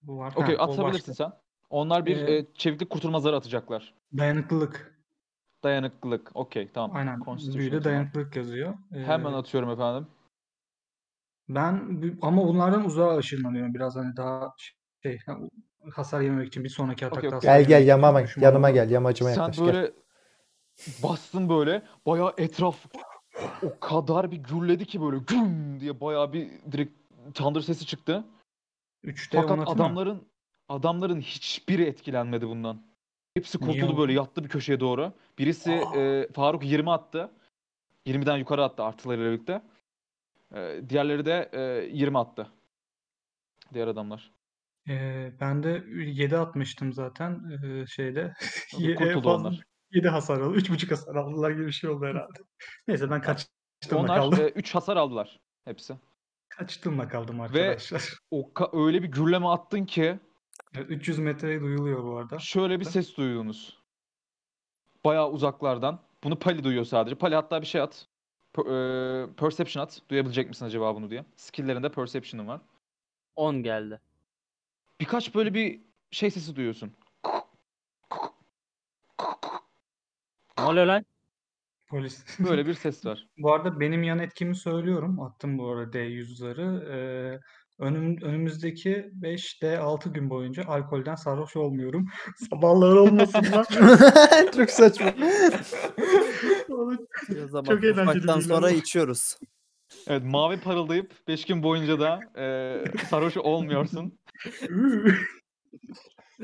Bu var. Okey atabilirsin sen. Onlar bir Ee, e, çeviklik kurtulma zarı atacaklar. Dayanıklılık. Dayanıklılık. Okey tamam. Aynen. Büyüde dayanıklılık yazıyor. Hemen Ee, atıyorum efendim. Ben ama bunlardan uzağa ışınlanıyorum. Biraz hani daha şey hasar yememek için bir sonraki atakta okey. hasar Gel gel için yanıma, gel. Yamacıma Sen yaklaş gel. Bastın böyle. Bayağı etraf o kadar bir gürledi ki böyle güm diye bayağı bir direkt tandır sesi çıktı. 3D Fakat onatı mı? adamların adamların hiçbiri etkilenmedi bundan. Hepsi kurtuldu böyle yattı bir köşeye doğru. Birisi e, Faruk 20 attı. 20'den yukarı attı artılarıyla birlikte. E, diğerleri de e, 20 attı. Diğer adamlar. Ee, ben de 7 atmıştım zaten ee, şeyde. Kurtuldu fazla- onlar. 7 hasar aldı. 3.5 hasar aldılar gibi bir şey oldu herhalde. Neyse ben kaçtımla Onlar kaldım. 3 hasar aldılar hepsi. Kaçtımla kaldım arkadaşlar. O ka- öyle bir gürleme attın ki Evet, 300 metreye duyuluyor bu arada. şöyle bir ses duydunuz. Bayağı uzaklardan. Bunu Pali duyuyor sadece. Pali hatta bir şey at. Per- e, perception at. Duyabilecek misin acaba bunu diye. Skill'lerinde perception'ın var. 10 geldi. Birkaç böyle bir şey sesi duyuyorsun. Ne oluyor lan? Polis. Böyle bir ses var. Bu arada benim yan etkimi söylüyorum. Attım bu arada D100'ları. Ee, önüm, önümüzdeki 5 D6 gün boyunca alkolden sarhoş olmuyorum. Sabahlar olmasınlar. Çok saçma. O zaman Çok eğlenceli ufaktan sonra içiyoruz. Evet mavi parıldayıp 5 gün boyunca da e, sarhoş olmuyorsun.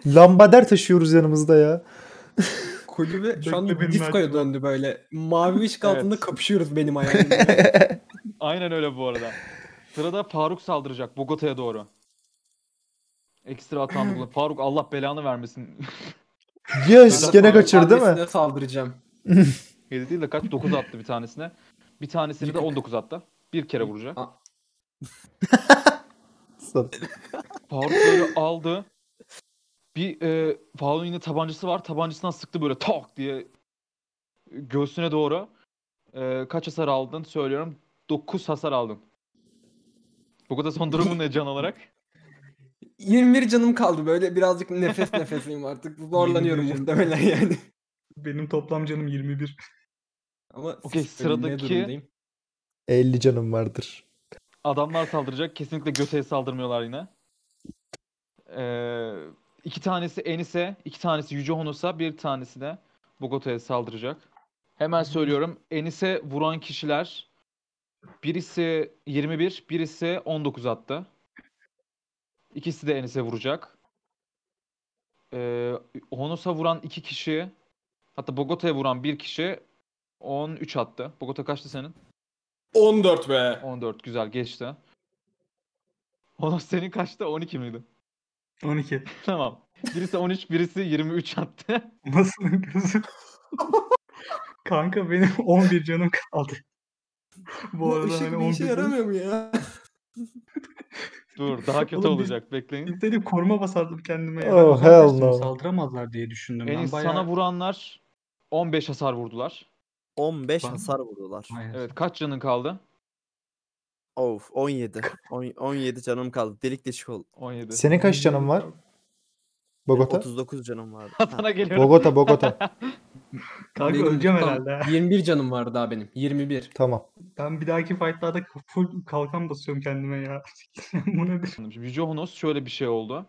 Lambader taşıyoruz yanımızda ya. Kulübe şu an Bekle benim diskoya döndü böyle. Mavi ışık altında Evet. kapışıyoruz benim hayalimde. Aynen öyle bu arada. Sırada Faruk saldıracak Bogota'ya doğru. Ekstra atan bulun. Faruk Allah belanı vermesin. Yes gene kaçırdı değil mi? abisine saldıracağım. 7 değil de kaç? 9 attı bir tanesine. Bir tanesini de 19 attı. Bir kere vuracak. Faruk böyle aldı. Bir e, Faruk'un yine tabancası var. Tabancasından sıktı böyle tak diye göğsüne doğru. E, kaç hasar aldın söylüyorum. 9 hasar aldın. Bu kadar son durumun ne can olarak? 21 canım kaldı böyle birazcık nefes nefeseyim artık. Zorlanıyorum 21 canım. muhtemelen yani. Benim toplam canım 21. Ama Okey, sıradaki- durumdayım? 50 canım vardır. Adamlar saldıracak. Kesinlikle göteye saldırmıyorlar yine. Ee, iki tanesi Enis'e, iki tanesi Yüce Honos'a, bir tanesi de Bogota'ya saldıracak. Hemen söylüyorum. Enis'e vuran kişiler birisi 21, birisi 19 attı. İkisi de Enis'e vuracak. Ee, Honos'a vuran iki kişi, hatta Bogota'ya vuran bir kişi 13 attı. Bogota kaçtı senin? 14 be. 14 güzel geçti. Honos senin kaçtı? 12 miydi? 12. Tamam. Birisi 13, birisi 23 attı. Nasıl gözü? Kanka benim 11 canım kaldı. Bu Bu arada ışık hani bir 11 işe canım- yaramıyor mu ya? Dur daha kötü Oğlum biz- olacak bekleyin. Bilseydim koruma basardım kendime. ya. Oh, Ben hell no. Saldıramazlar diye düşündüm. En ben bayağı... sana vuranlar 15 hasar vurdular. 15 Bana- hasar vurdular. Aynen. Evet kaç canın kaldı? Of 17. On- 17 canım kaldı. Delik deşik oldu. 17. Senin kaç canın var? Bogota? 39 canım vardı. Sana geliyorum. Bogota, Bogota. Kanka Benim öleceğim tam herhalde. ha. 21 canım var daha benim. 21. Tamam. Ben bir dahaki fightlarda full kalkan basıyorum kendime ya. Bu nedir? Yüce Honos şöyle bir şey oldu.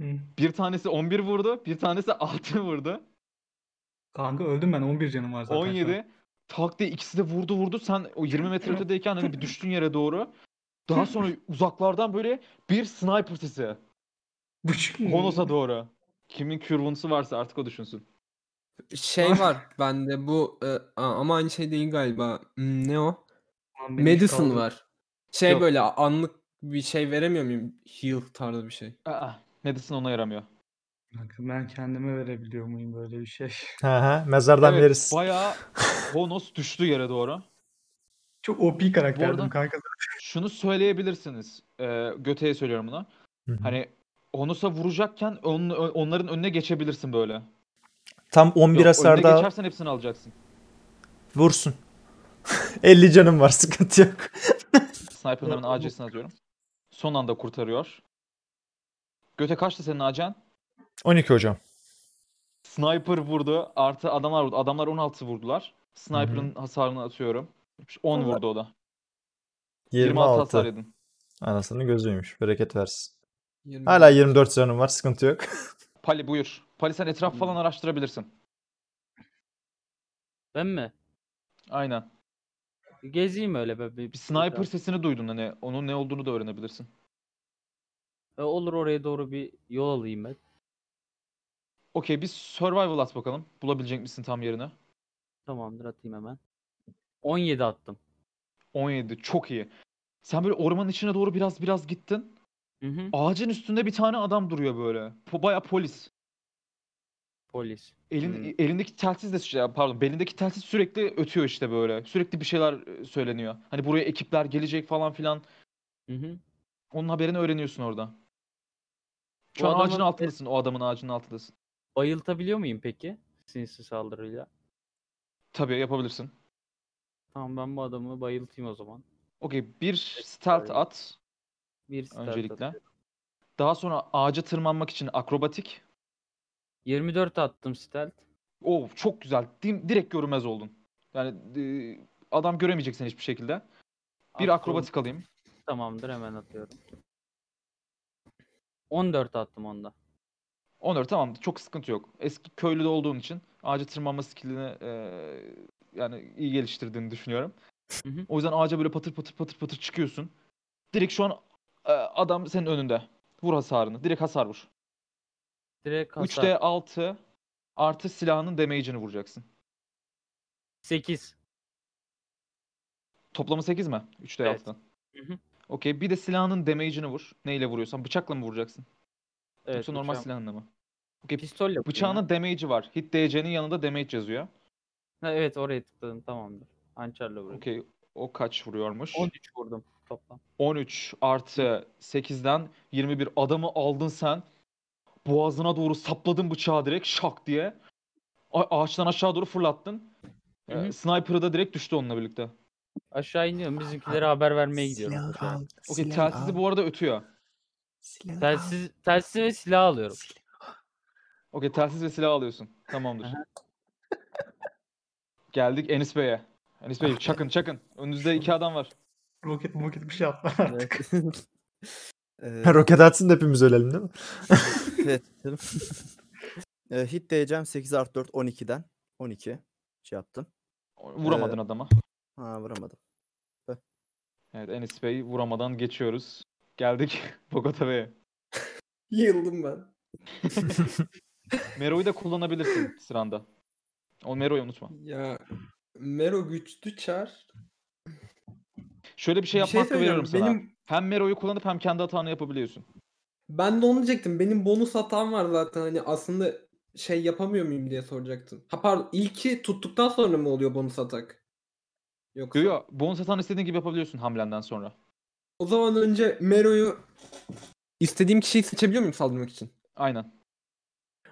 Hı. Bir tanesi 11 vurdu, bir tanesi 6 vurdu. Kanka öldüm ben 11 canım var zaten. şu an. 17. Tak diye ikisi de vurdu vurdu. Sen o 20 metre ötedeyken hani bir düştün yere doğru. Daha sonra uzaklardan böyle bir sniper sesi. Buçuk mu? Honos'a doğru. Kimin kürvunsu varsa artık o düşünsün. Şey var bende bu e, ama aynı şey değil galiba. Hmm, Ne o? Medicine kaldı- var. Şey Yok. böyle anlık bir şey veremiyor muyum? Heal tarzı bir şey. Aa, Medicine ona yaramıyor. Ben kendime verebiliyor muyum böyle bir şey? Hı hı. Mezardan Evet, veririz. bayağı Honos düştü yere doğru. Çok OP karakterdim arada- kanka. Şunu söyleyebilirsiniz. Ee, Göte'ye söylüyorum bunu. Hı hı. Hani Honos'a vuracakken on- onların önüne geçebilirsin böyle. Tam 11 Yok, önüne hasarda geçersen hepsini alacaksın. vursun. 50 canım var sıkıntı yok. Sniper'ın hemen AC'sini atıyorum. Son anda kurtarıyor. Göte kaçtı senin AC'n? 12 hocam. Sniper vurdu. Artı adamlar vurdu. Adamlar 16 vurdular. Sniper'ın hasarını atıyorum. 10 Tamam. vurdu o da. 26 hasar 26. yedin. Anasının gözüymüş. Bereket versin. 20. Hala 24 canım var sıkıntı yok. Pali buyur. Pali sen etraf falan araştırabilirsin. Ben mi? Aynen. Gezeyim öyle be. Bir sniper sesini duydun hani. Onun ne olduğunu da öğrenebilirsin. E, olur oraya doğru bir yol alayım ben. Okey bir survival at bakalım. Bulabilecek misin tam yerini? Tamamdır atayım hemen. 17 attım. 17 çok iyi. Sen böyle ormanın içine doğru biraz biraz gittin. Hı hı. Ağacın üstünde bir tane adam duruyor böyle. Po bayağı polis. Polis. Elin, Hmm. elindeki telsiz de şey- pardon belindeki telsiz sürekli ötüyor işte böyle. Sürekli bir şeyler e, söyleniyor. Hani buraya ekipler gelecek falan filan. Hı hı. Onun haberini öğreniyorsun orada. Şu O an ağacın adamın- altındasın. O adamın ağacının altındasın. Bayıltabiliyor muyum peki? Sinsi saldırıyla. Tabii yapabilirsin. Tamam ben bu adamı bayıltayım o zaman. Okey bir stealth öyle. at. Bir stealth Öncelikle. atıyorum. Daha sonra ağaca tırmanmak için akrobatik. 24 attım stealth. Oo çok güzel. Dim- direkt görünmez oldun. Yani e, adam göremeyecek seni hiçbir şekilde. Bir Akro- akrobatik alayım. Tamamdır hemen atıyorum. 14 attım onda. 14 tamam çok sıkıntı yok. Eski köylüde olduğun için ağaca tırmanma skillini e, yani iyi geliştirdiğini düşünüyorum. Hı hı. O yüzden ağaca böyle patır patır patır patır çıkıyorsun. Direkt şu an e, adam senin önünde. Vur hasarını. Direkt hasar vur. Direkt hasar. 3'te 6 artı silahının damage'ini vuracaksın. 8. Toplamı 8 mi? 3'te Evet. 6'dan. Hı hı. Okey. Bir de silahının damage'ini vur. Neyle vuruyorsan. Bıçakla mı vuracaksın? Evet, Yoksa normal silahınla mı? Okey. Pistol yapayım ya. Bıçağının damage'i var. Hit DC'nin yanında damage yazıyor. Ha, evet oraya tıkladım tamamdır. Hançerle vuruyorum. Okey. O kaç vuruyormuş? 13 vurdum toplam. 13 artı 8'den 21 adamı aldın sen. Boğazına doğru sapladın bıçağı direkt şak diye. A- ağaçtan aşağı doğru fırlattın. Ee, sniper'ı da direkt düştü onunla birlikte. Aşağı iniyorum bizimkilere haber vermeye gidiyorum. Okey telsizi bu arada ötüyor. Telsiz, telsiz ve silah alıyorum. Okey telsiz ve silah alıyorsun. Tamamdır. Geldik Enis Bey'e. Enis Bey çakın çakın. Önünüzde iki adam var. Roket moket bir şey atlar artık. Ee, Roket atsın da hepimiz ölelim değil mi? evet. Ee, hit diyeceğim 8 artı 4 12'den. 12 şey yaptım. Vuramadın Ee, adama. Ha vuramadım. Evet Enis Bey vuramadan geçiyoruz. Geldik Bogota Bey'e. Yıldım ben. Mero'yu da kullanabilirsin sıranda. O Mero'yu unutma. Ya Mero güçlü çar. Şöyle bir şey Bir yapma hakkı veriyorum sana. Benim Hem Mero'yu kullanıp hem kendi hatanı yapabiliyorsun. ben de onu diyecektim. Benim bonus hatam var zaten. Hani aslında şey yapamıyor muyum diye soracaktım. Ha pardon ilki tuttuktan sonra mı oluyor bonus atak? Yoksa Yo yo bonus hatanı istediğin gibi yapabiliyorsun hamlenden sonra. o zaman önce Mero'yu istediğim kişiyi seçebiliyor muyum saldırmak için? Aynen.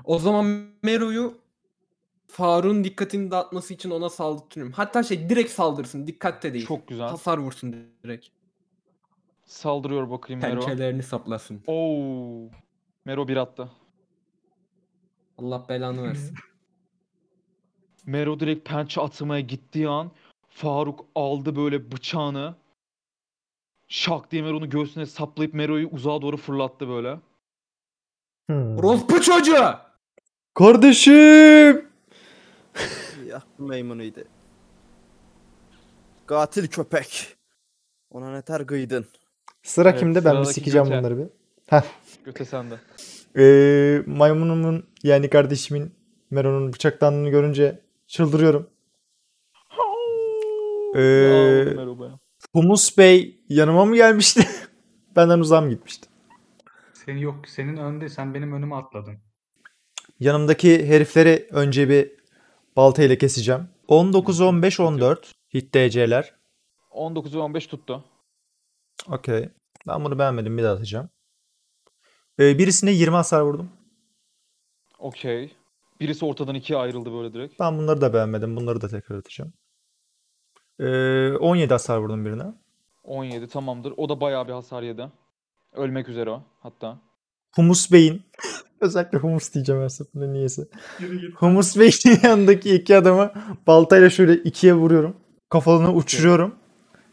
O zaman Mero'yu Faruk'un dikkatini dağıtması için ona saldırıyorum. Hatta şey direkt saldırsın. Dikkat de değil. Çok güzel. Hasar vursun direkt. Saldırıyor bakayım Mero. Pençelerini saplasın. Oo. Mero bir attı. Allah belanı versin. Mero direkt pençe atmaya gittiği an Faruk aldı böyle bıçağını. Şak diye Mero'nun göğsüne saplayıp Mero'yu uzağa doğru fırlattı böyle. Hmm. Orospu çocuğu! Kardeşim! Ya meymunuydu. Katil köpek. Ona ne ter kıydın. Sıra Evet, kimde? Ben bir sıradaki sikeceğim Göte. bunları bir. Göte sende. Ee, maymunumun yani kardeşimin Meron'un bıçaklandığını görünce çıldırıyorum. Ee, baya. Humus Bey yanıma mı gelmişti? Benden uzağa mı gitmişti? Senin yok senin önde sen benim önüme atladın. Yanımdaki herifleri önce bir baltayla keseceğim. 19, 15, 14 hit DC'ler. 19 ve 15 tuttu. Okey. Ben bunu beğenmedim. Bir daha atacağım. Ee, birisine 20 hasar vurdum. Okey. Birisi ortadan ikiye ayrıldı böyle direkt. Ben bunları da beğenmedim. Bunları da tekrar atacağım. Ee, 17 hasar vurdum birine. 17 tamamdır. O da bayağı bir hasar yedi. Ölmek üzere o hatta. Humus Bey'in özellikle Humus diyeceğim her seferinde niyeyse. Humus Bey'in yanındaki iki adamı baltayla şöyle ikiye vuruyorum. Kafalarını uçuruyorum.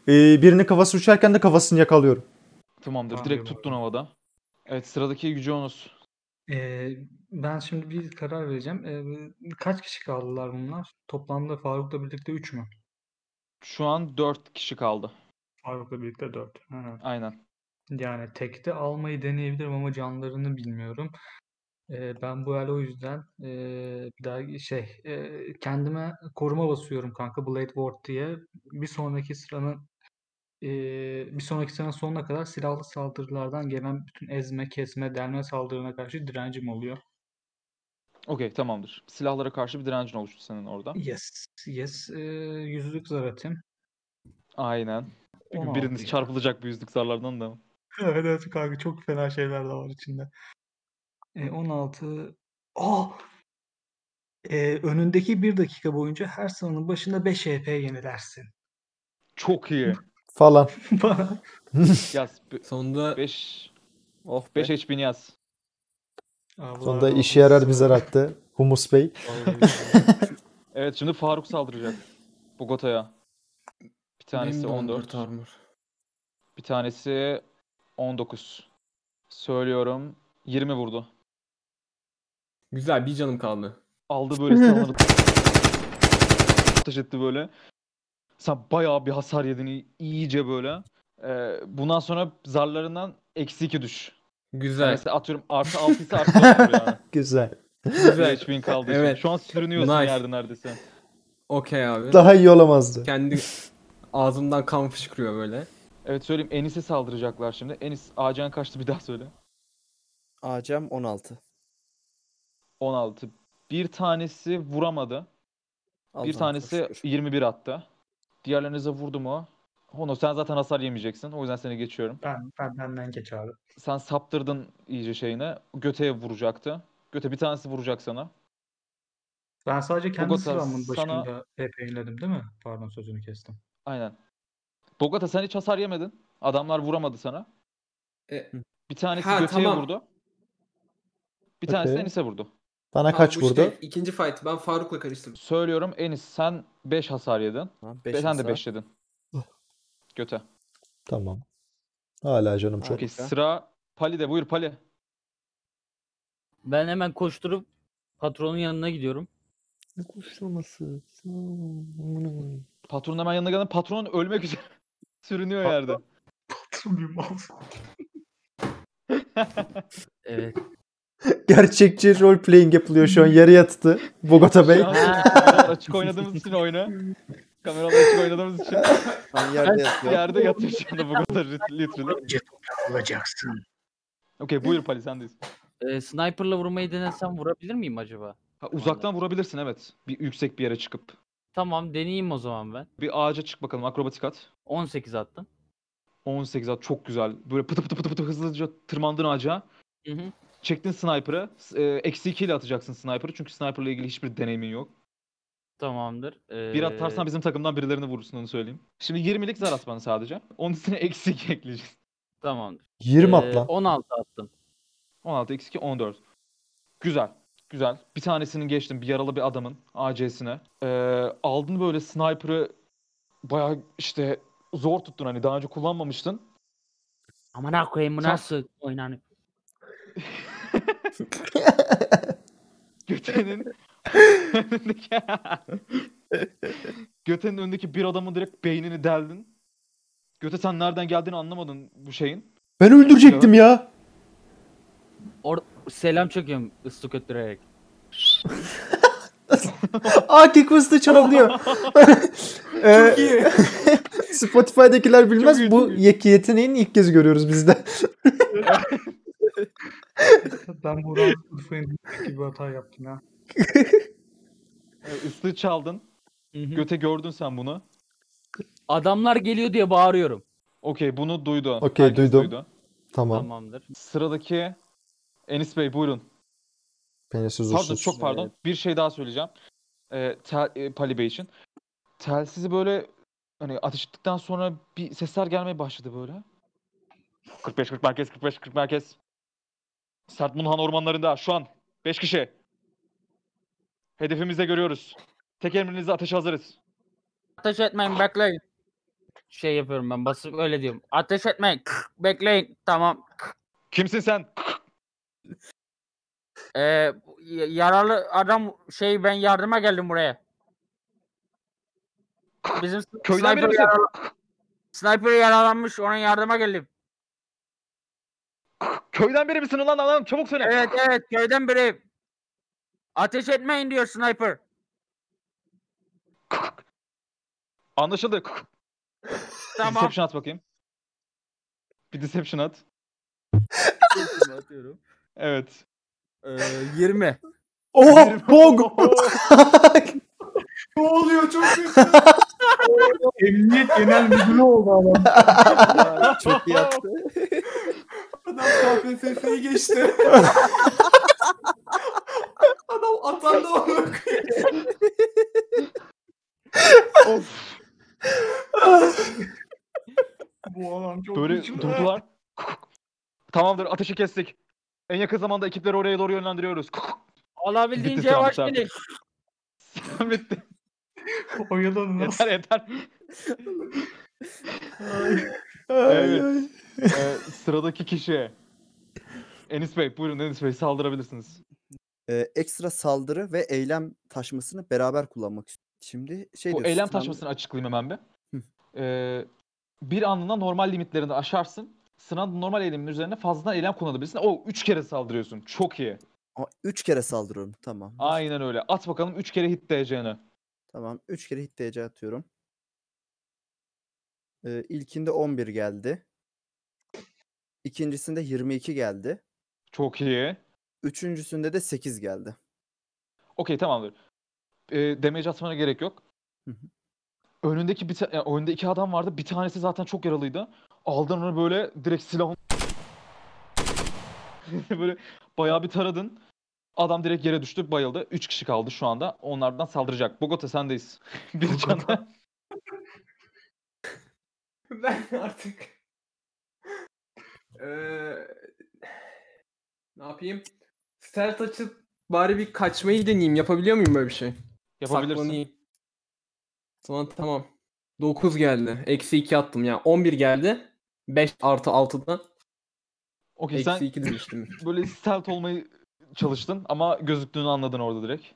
Ee, birinin kafası uçarken de kafasını yakalıyorum. Tamamdır. Tamam, Direkt tuttun havada. Evet sıradaki Yüce Onus. Ee, ben şimdi bir karar vereceğim. Ee, kaç kişi kaldılar bunlar? Toplamda Faruk'la birlikte 3 mü? Şu an 4 kişi kaldı. Faruk'la birlikte 4. Aynen. Yani tekte almayı deneyebilirim ama canlarını bilmiyorum. Ben bu el o yüzden bir daha şey kendime koruma basıyorum kanka Blade Ward diye. Bir sonraki sıranın bir sonraki sıranın sonuna kadar silahlı saldırılardan gelen bütün ezme, kesme, delme saldırına karşı direncim oluyor. Okey tamamdır. Silahlara karşı bir direncin oluştu senin orada. Yes, yes. Ee, yüzlük zar atayım. Aynen. Çünkü 16 biriniz ya. çarpılacak bu yüzlük zarlardan da. Evet evet kanka çok fena şeyler de var içinde. E, 16. Aa! E, önündeki bir dakika boyunca her sıranın başında 5 HP yenilersin. Çok iyi. Falan. Bana. Yaz. Sonunda 5 Oh be. 5 HP'ni yaz. Allah Sonunda razı işe yarar bize attı. Humus Bey. Evet şimdi Faruk saldıracak. Bogota'ya. Bir tanesi benim de 14. armor. Bir tanesi 19. Söylüyorum 20 vurdu. Güzel bir canım kaldı. Aldı böyle silahları ateş etti böyle. Sen bayağı bir hasar yedin iyice böyle. Ee, bundan sonra zarlarından eksi 2 düş. Güzel. mesela atıyorum artı 6 ise artı 4 vur yani. Güzel. Güzel. Bir HP'in kaldı. şimdi. Evet. Şu an sürünüyorsun Nice. yerde neredeyse. Okey abi. Daha iyi olamazdı. Kendi ağzımdan kan fışkırıyor böyle. Evet söyleyeyim Enis'e saldıracaklar şimdi. Enis ağacan kaçtı bir daha söyle. Acem 16. 16. Bir tanesi vuramadı. Bir Allah'ım çok tanesi şükür. 21 attı. Diğerlerinize vurdu mu? Hono sen zaten hasar yemeyeceksin. O yüzden seni geçiyorum. Ben, ben benden geç abi. Sen saptırdın iyice şeyine. Göteye vuracaktı. Göte bir tanesi vuracak sana. Ben sadece kendi Bogota, sıramın sana- başında HP yeniledim değil mi? Pardon sözünü kestim. Aynen. Bogota sen hiç hasar yemedin. Adamlar vuramadı sana. E, Bir tanesi Ha, göteye tamam. vurdu. Bir tanesi Okey. Enis'e vurdu. Bana Tamam, kaç bu vurdu? işte ikinci fight. Ben Faruk'la karıştırdım. Söylüyorum Enis sen 5 hasar yedin. Tamam, beş sen de hasar. 5 yedin. Göte. Tamam. Hala canım çok. Okey Harika. sıra Pali'de. Buyur Pali. Ben hemen koşturup patronun yanına gidiyorum. Kuşlaması. Patronun hemen yanına geldi. Patron ölmek üzere. Sürünüyor yerde. Bir mal. Evet. Gerçekçi role playing yapılıyor şu an. Yarı yattı. Bogota Bey. Açık oynadığımız için oyunu. Kameralar açık oynadığımız için Ben yerde yatıyorum. yerde yatıyor şu anda kadar literally. Önce toprak olacaksın. Okey buyur Pali sendeyiz. Ee, sniper'la vurmayı denesem vurabilir miyim acaba? Ha, uzaktan vurabilirsin evet. Bir yüksek bir yere çıkıp. Tamam deneyeyim o zaman ben. Bir ağaca çık bakalım akrobatik at. 18 attım. 18 at çok güzel. Böyle pıtı pıtı pıtı pıtı hızlıca tırmandın ağaca. Hı hı. Çektin sniper'ı. E, Eksi 2 ile atacaksın sniper'ı. Çünkü sniper'la ilgili hiçbir deneyimin yok. Tamamdır. Bir Ee, atarsan bizim takımdan birilerini vurursun onu söyleyeyim. Şimdi 20'lik zar at bana sadece. Onun üstüne eksi 2 ekleyeceğiz. Tamamdır. 20 Ee, at lan. 16 attım. 16 eksi 2 14. Güzel. Güzel. Bir tanesini geçtim. Bir yaralı bir adamın AC'sine. Ee, aldın böyle sniper'ı bayağı işte zor tuttun hani daha önce kullanmamıştın. Aman koyayım bu nasıl oynanıyor? Göte'nin önündeki Göte'nin önündeki bir adamın direkt beynini deldin. Göte sen nereden geldiğini anlamadın bu şeyin. Ben öldürecektim ya. Or selam çekiyorum ıslık öttürerek. Aa Kekos'ta çalabiliyor. Ee, Çok iyi. Spotify'dakiler bilmez. bu çok iyi. yeki yeteneğini ilk kez görüyoruz biz de. Ben buradan Urfa'nın gibi hata yaptım ya. Evet, ıslığı çaldın. Hı hı. Göte gördün sen bunu. Adamlar geliyor diye bağırıyorum. Okey bunu duydu. Okey, Herkes duydum. duydu. Tamam. Tamamdır. Sıradaki Enis Bey buyurun. Penisiz Pardon uçsuz. çok pardon. Bir şey daha söyleyeceğim. Ee, tel, e, Pali Bey için. Telsizi böyle hani ateş ettikten sonra bir sesler gelmeye başladı böyle. 45 40 merkez 45 40 merkez. Sert Munhan ormanlarında şu an 5 kişi. Hedefimizde görüyoruz. Tek emrinizle ateşe hazırız. Ateş etmeyin bekleyin. Şey yapıyorum ben basıp öyle diyorum. Ateş etmeyin. bekleyin. Tamam. Kimsin sen? Ee, yaralı adam şey ben yardıma geldim buraya. Bizim Köyden biri sniper, misin? yaralı- sniper yaralanmış ona yardıma geldim. Köyden biri misin ulan adam? Çabuk söyle. Evet evet köyden biri. Ateş etmeyin diyor sniper. Anlaşıldı. Tamam. Deception at bakayım. Bir deception at. atıyorum. Evet. Ee, 20. Oha! Bog! ne oluyor çok kötü. Emniyet Genel Müdürü oldu adam. Çok iyi yaptı. KPFF'yi geçti. Adam atan da onu of. Bu adam çok Böyle güçlü. durdular. Tamamdır ateşi kestik. En yakın zamanda ekipleri oraya doğru yönlendiriyoruz. Olabildiğince Bitti an yavaş artık. gelin. Bitti. Oyalanın nasıl? Yeter yeter. Ay, Evet. ay. Ee, sıradaki kişi. Enis Bey buyurun Enis Bey saldırabilirsiniz. Ee, ekstra saldırı ve eylem taşmasını beraber kullanmak istiyorum. Şimdi şey Bu eylem stun- taşmasını açıklayayım hemen bir. Hı. Ee, bir anlığına normal limitlerini aşarsın. Sınav normal eylemin üzerine fazladan eylem kullanabilirsin. O 3 kere saldırıyorsun. Çok iyi. Aa, Üç kere saldırıyorum. Tamam. Aynen öyle. At bakalım 3 kere hit diyeceğini. Tamam. Üç kere hit DC atıyorum. Ee, ilkinde 11 geldi. İkincisinde 22 geldi. Çok iyi. Üçüncüsünde de 8 geldi. Okey tamamdır. Ee, damage atmana gerek yok. Hı hı. Önündeki bir ta- yani önünde iki adam vardı. Bir tanesi zaten çok yaralıydı. Aldın onu böyle direkt silahın böyle bayağı bir taradın. Adam direkt yere düştü, bayıldı. Üç kişi kaldı şu anda. Onlardan saldıracak. Bogota sendeyiz. bir canla. Ben artık Eee Ne yapayım? Stealth açıp bari bir kaçmayı deneyeyim. Yapabiliyor muyum böyle bir şey? Yapabilirsin. Saklanayım. Tamam tamam. 9 geldi. Eksi 2 attım ya. 11 geldi. 5 artı 6'dan. Okey Eksi sen 2 demiştim. böyle stealth olmayı çalıştın ama gözüktüğünü anladın orada direkt.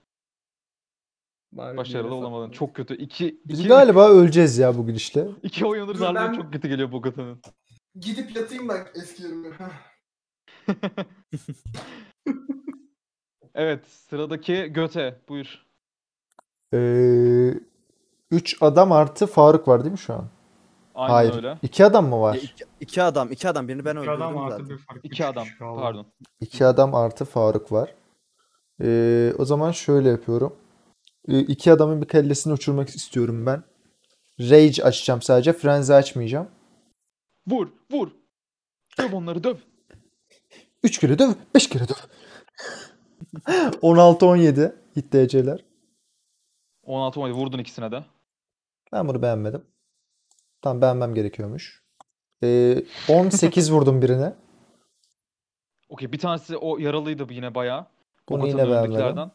Bari bir Başarılı yere olamadın. Çok kötü. İki, Biz iki, galiba öleceğiz ya bu gidişle. iki oyundur harbiden ben- çok kötü geliyor Bogota'nın. Gidip yatayım ben eski yerime. Evet sıradaki Göte buyur. Ee, üç adam artı Faruk var değil mi şu an? Aynen Hayır. öyle. İki adam mı var? Ya iki, iki adam, iki adam. Birini ben Bir öldürdüm adam artı zaten. bir fark. İki adam pardon. İki adam artı Faruk var. Ee, o zaman şöyle yapıyorum. Ee, iki adamın bir kellesini uçurmak istiyorum ben. Rage açacağım sadece. Frenzy açmayacağım. Vur vur. Döv onları döv. Üç kere döv. Beş kere döv. 16-17 hit DC'ler. 16 17 vurdun ikisine de. Ben bunu beğenmedim. Tam beğenmem gerekiyormuş. Ee, 18 vurdum birine. Okey bir tanesi o yaralıydı yine bayağı. Bunu yine beğenmedim.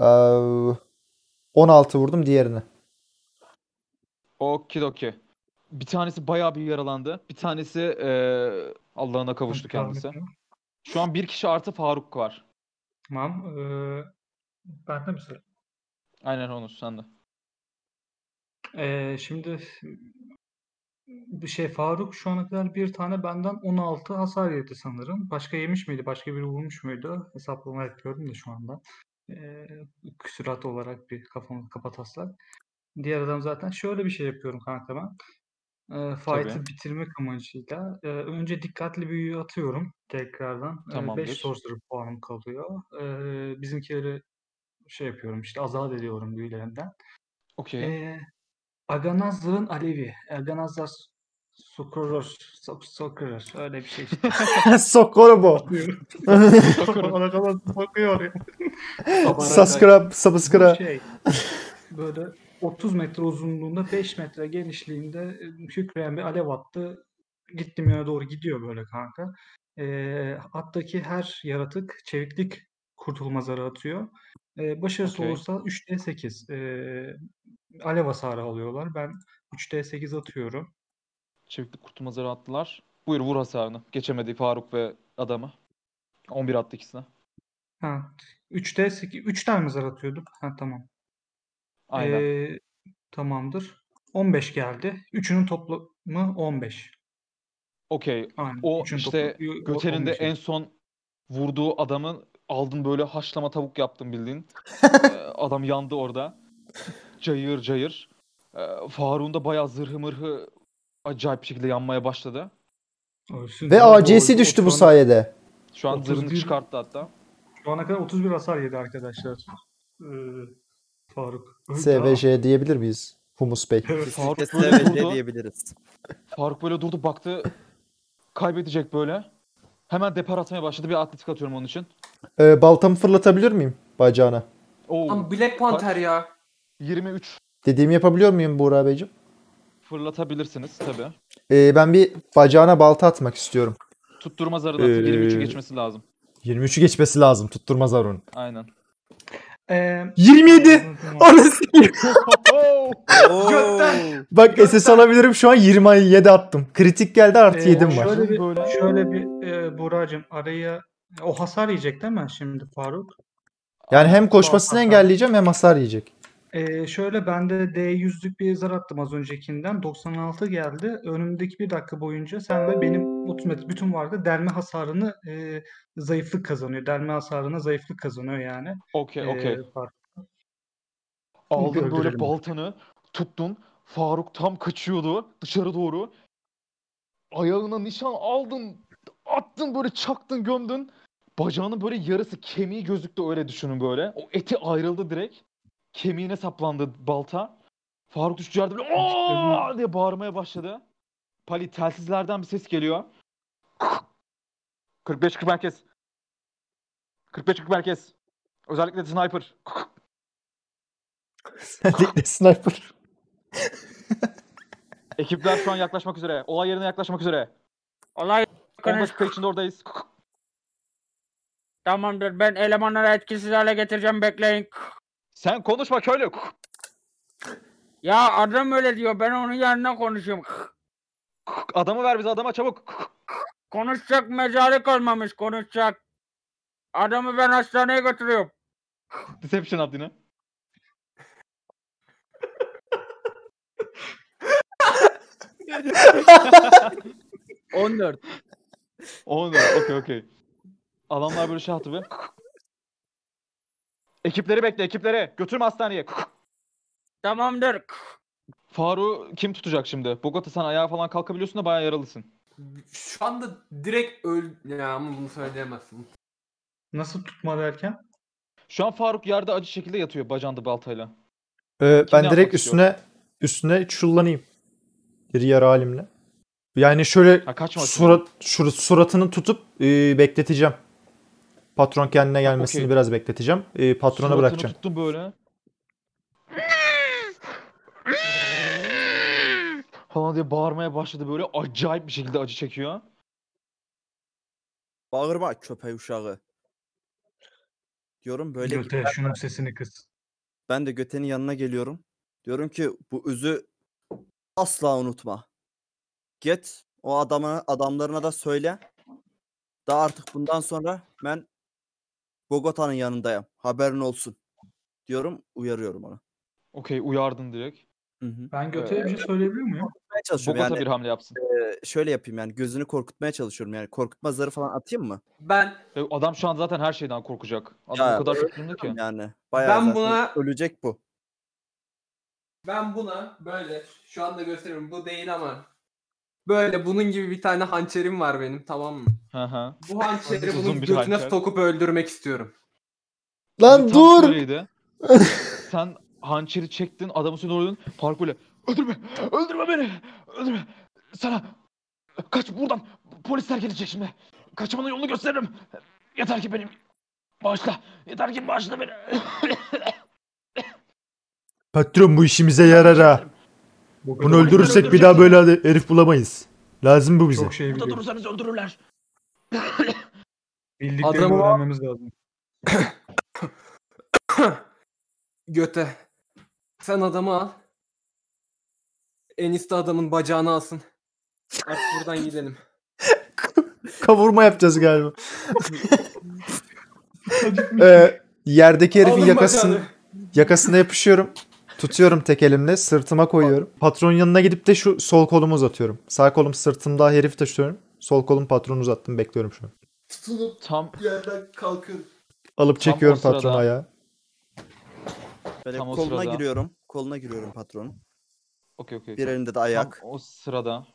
Ee, 16 vurdum diğerine. Okidoki. Bir tanesi bayağı bir yaralandı. Bir tanesi eee Allah'ına kavuştu kendisi. Şu an bir kişi artı Faruk var. Tamam. Ee, ben de mi sıra? Aynen onu sen de. Ee, şimdi bir şey Faruk şu ana kadar bir tane benden 16 hasar yedi sanırım. Başka yemiş miydi? Başka biri vurmuş muydu? Hesaplama yapıyorum da şu anda. Ee, küsurat olarak bir kafamı kapataslar. Diğer adam zaten şöyle bir şey yapıyorum kanka ben. Ee, fight'ı Tabii. bitirmek amacıyla. Ee, önce dikkatli büyüyü atıyorum tekrardan. 5 Tamamdır. sorcerer puanım kalıyor. Ee, bizimkileri şey yapıyorum işte azat ediyorum büyülerinden. Okey. Ee, Aganazlar'ın Alevi. Aganazlar Sokoros. Sok Sokoros. Öyle bir şey işte. Sokoro bu. Ona kadar bakıyor ya. Saskra, Bu Sabaskra. şey böyle 30 metre uzunluğunda 5 metre genişliğinde e, hükreyen bir alev attı. Gittim yöne doğru gidiyor böyle kanka. Ee, attaki her yaratık çeviklik kurtulma zarı atıyor. Ee, başarısız Okey. olursa 3D8 ee, alev hasarı alıyorlar. Ben 3D8 atıyorum. Çeviklik kurtulma zarı attılar. Buyur vur hasarını. Geçemedi Faruk ve adamı. 11 attı ikisine. Ha, 3D8 3 tane mi zar atıyorduk? Ha tamam. Aynen. Ee, tamamdır. 15 geldi. Üçünün toplamı 15. Okey. Aynen. O üçün işte toplamı- o- Göte'nin de 15 en son vurduğu adamın aldın böyle haşlama tavuk yaptın bildiğin. Ee, adam yandı orada. Cayır cayır. Ee, Faruk'un da bayağı zırhı mırhı acayip bir şekilde yanmaya başladı. Ölsün. Ve arada AC'si o- düştü bu sayede. Şu an zırhını 31 çıkarttı hatta. Şu ana kadar 31 hasar yedi arkadaşlar. Ee, Faruk. SVJ diyebilir miyiz? Humus Bey. Evet. Faruk Kesinlikle böyle durdu. diyebiliriz. Faruk böyle durdu baktı. Kaybedecek böyle. Hemen depar atmaya başladı. Bir atletik atıyorum onun için. Ee, baltamı fırlatabilir miyim bacağına? Oo, Lan Black Panther ya. 23 Dediğimi yapabiliyor muyum Buğra Beyciğim? fırlatabilirsiniz tabii. Ee, ben bir bacağına balta atmak istiyorum. Tutturma zarı da atın. 23'ü Ee, geçmesi lazım. 23'ü geçmesi lazım. Tutturmaz Arun. Aynen. Ee, 27! tamam. Anasını Oo! Oo. Bak SS alabilirim şu an 27 attım. Kritik geldi artı Ee, 7'm var. Şöyle bir, Böyle. şöyle bir e, Buğra'cığım araya o hasar yiyecek değil mi şimdi Faruk? Yani hem koşmasını Hasar. engelleyeceğim hem hasar yiyecek. Ee, şöyle ben de D100'lük bir zar attım az öncekinden. 96 geldi. Önümdeki bir dakika boyunca sen ve benim 30 metre bütün vardı. Delme hasarını e, zayıflık kazanıyor. Delme hasarına zayıflık kazanıyor yani. Okey okey. Aldın böyle baltanı tuttun. Faruk tam kaçıyordu dışarı doğru. Ayağına nişan aldın. Attın böyle çaktın gömdün. Bacağının böyle yarısı kemiği gözüktü öyle düşünün böyle. O eti ayrıldı direkt. Kemiğine saplandı balta. Faruk düştü yerde böyle "Aa!" diye bağırmaya başladı. Pali telsizlerden bir ses geliyor. 45 40 merkez. 45 40 merkez. Özellikle de sniper. Özellikle sniper. Ekipler şu an yaklaşmak üzere. Olay yerine yaklaşmak üzere. Olay 10 dakika içinde oradayız. Tamamdır ben elemanları etkisiz hale getireceğim bekleyin. Sen konuşma köylü. Ya adam öyle diyor ben onun yanına konuşuyorum. Adamı ver bize adama çabuk. Konuşacak mecali kalmamış konuşacak. Adamı ben hastaneye götürüyorum. Deception at yine. 14. 14. Okey okey. Adamlar böyle şey be. Ekipleri bekle ekipleri. Götürme hastaneye. Tamamdır. Faruk'u kim tutacak şimdi? Bogota sen ayağa falan kalkabiliyorsun da bayağı yaralısın. Şu anda direkt öl... Ya ama bunu söyleyemezsin. Nasıl tutma derken? Şu an Faruk yerde acı şekilde yatıyor bacağında baltayla. Ee, Kim ben ne direkt yapmak istiyor? üstüne üstüne çullanayım. Bir yarı halimle. Yani şöyle Ha kaçma. surat şur, suratını tutup e, bekleteceğim. Patron kendine gelmesini okey. biraz bekleteceğim. E, patrona Suratını bırakacağım. tuttum böyle. falan diye bağırmaya başladı böyle. Acayip bir şekilde acı çekiyor. Bağırma köpeği uşağı. Diyorum böyle Göte şunun sesini kıs. ben de Göte'nin yanına geliyorum. Diyorum ki bu üzü asla unutma. Git o adama adamlarına da söyle. Daha artık bundan sonra ben Bogota'nın yanındayım. Haberin olsun. Diyorum uyarıyorum onu. Okey uyardın direkt. Hı hı. Ben Göte'ye bir şey söyleyebilir miyim? Çalışıyorum Bogota yani bir hamle yapsın. e, şöyle yapayım yani gözünü korkutmaya çalışıyorum yani korkutma zarı falan atayım mı? Ben E, Adam şu an zaten her şeyden korkacak. Adam Ya, o kadar durumda ki. Yani bayağı Ben buna- ölecek bu. ben buna böyle şu anda gösteriyorum. Bu değil ama böyle bunun gibi bir tane hançerim var benim tamam mı? Hı hı. Bu hançeri bunun bir götüne hançer. sokup öldürmek istiyorum. Lan Tam dur! Sen hançeri çektin, adamı üstüne doğru böyle öldürme, öldürme beni, öldürme. Sana kaç buradan, polisler gelecek şimdi. Kaçmanın yolunu gösteririm. Yeter ki benim bağışla, yeter ki bağışla beni. Patron bu işimize yarar ha. Bu Bunu öldürürsek bir daha böyle herif bulamayız. Lazım bu bize. Çok şey Burada biliyor. durursanız öldürürler. Bildiklerini Adamı- öğrenmemiz lazım. Göte. Sen adamı al. Enis de adamın bacağını alsın. Artık buradan gidelim. Kavurma yapacağız galiba. Ee, yerdeki herifin Alın yakasını bacağını. yakasına yapışıyorum. Tutuyorum tek elimle sırtıma koyuyorum. Patronun yanına gidip de şu sol kolumu uzatıyorum. Sağ kolum sırtımda herifi taşıyorum. Sol kolum patronu uzattım bekliyorum şu an. Tutunup Tam yerden kalkın. Alıp Tam çekiyorum o sırada- patronu ayağa. Böyle Tam o koluna sırada- giriyorum. Koluna giriyorum patronun. Okey okey. Bir elinde de Tam ayak. o sırada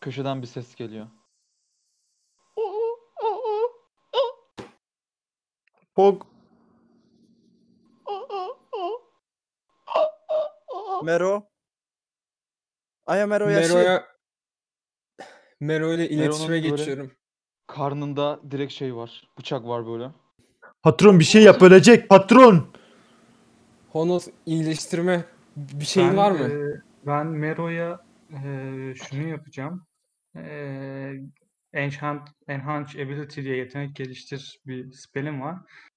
köşeden bir ses geliyor. Pog. Mero. Aya Mero yaşı. Mero'ya Mero ile Mero'nun iletişime böyle- geçiyorum. Karnında direkt şey var. Bıçak var böyle. Patron bir şey yap ölecek patron. Honos iyileştirme bir şeyin Ben, var mı? e, ben Mero'ya e, şunu yapacağım. E, Enchant, Enhance Ability diye yetenek geliştir bir spellim var.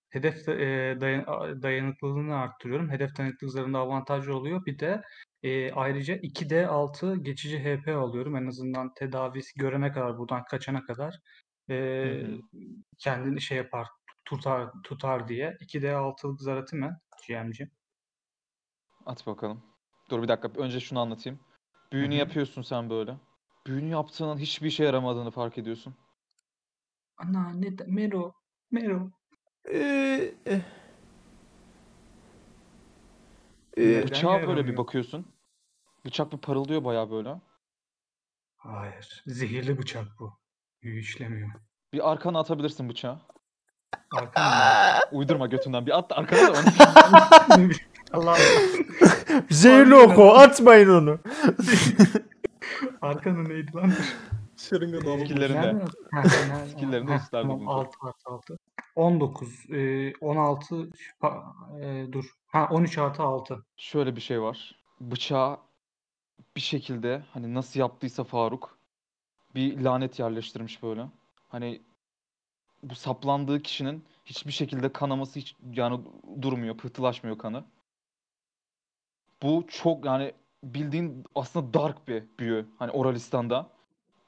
Hedef e, dayan- dayanıklılığını arttırıyorum. Hedef dayanıklılık zarında avantajlı oluyor. Bir de e, ayrıca 2D6 geçici HP alıyorum. En azından tedavisi görene kadar, buradan kaçana kadar. E, kendini şey yapar, tutar tutar diye. 2D6'lık zar atayım ben GM'ci. At bakalım. Dur bir dakika. Önce şunu anlatayım. Büyünü hı. yapıyorsun sen böyle. Büyünü yaptığının hiçbir işe yaramadığını fark ediyorsun. Ana ne de- Mero, Mero. Ee, eh. Neden Bıçağa böyle bir yaramıyor? bakıyorsun. Bıçak bir parıldıyor bayağı böyle. Hayır, zehirli bıçak bu. Büyü işlemiyor. Bir arkana atabilirsin bıçağı. Arkana Uydurma götünden. Bir at da arkana da onu. Allah Zehirli oku atmayın onu. Arkana neydi lan? Şırınga ha, üstlerde Tamam bulunacak. 6 artı 6. 19, e, 16, pa- e, dur. Ha 13 artı 6. Şöyle bir şey var. Bıçağa bir şekilde hani nasıl yaptıysa Faruk bir lanet yerleştirmiş böyle. Hani bu saplandığı kişinin hiçbir şekilde kanaması hiç yani durmuyor, pıhtılaşmıyor kanı. Bu çok yani bildiğin aslında dark bir büyü. Hani Oralistan'da.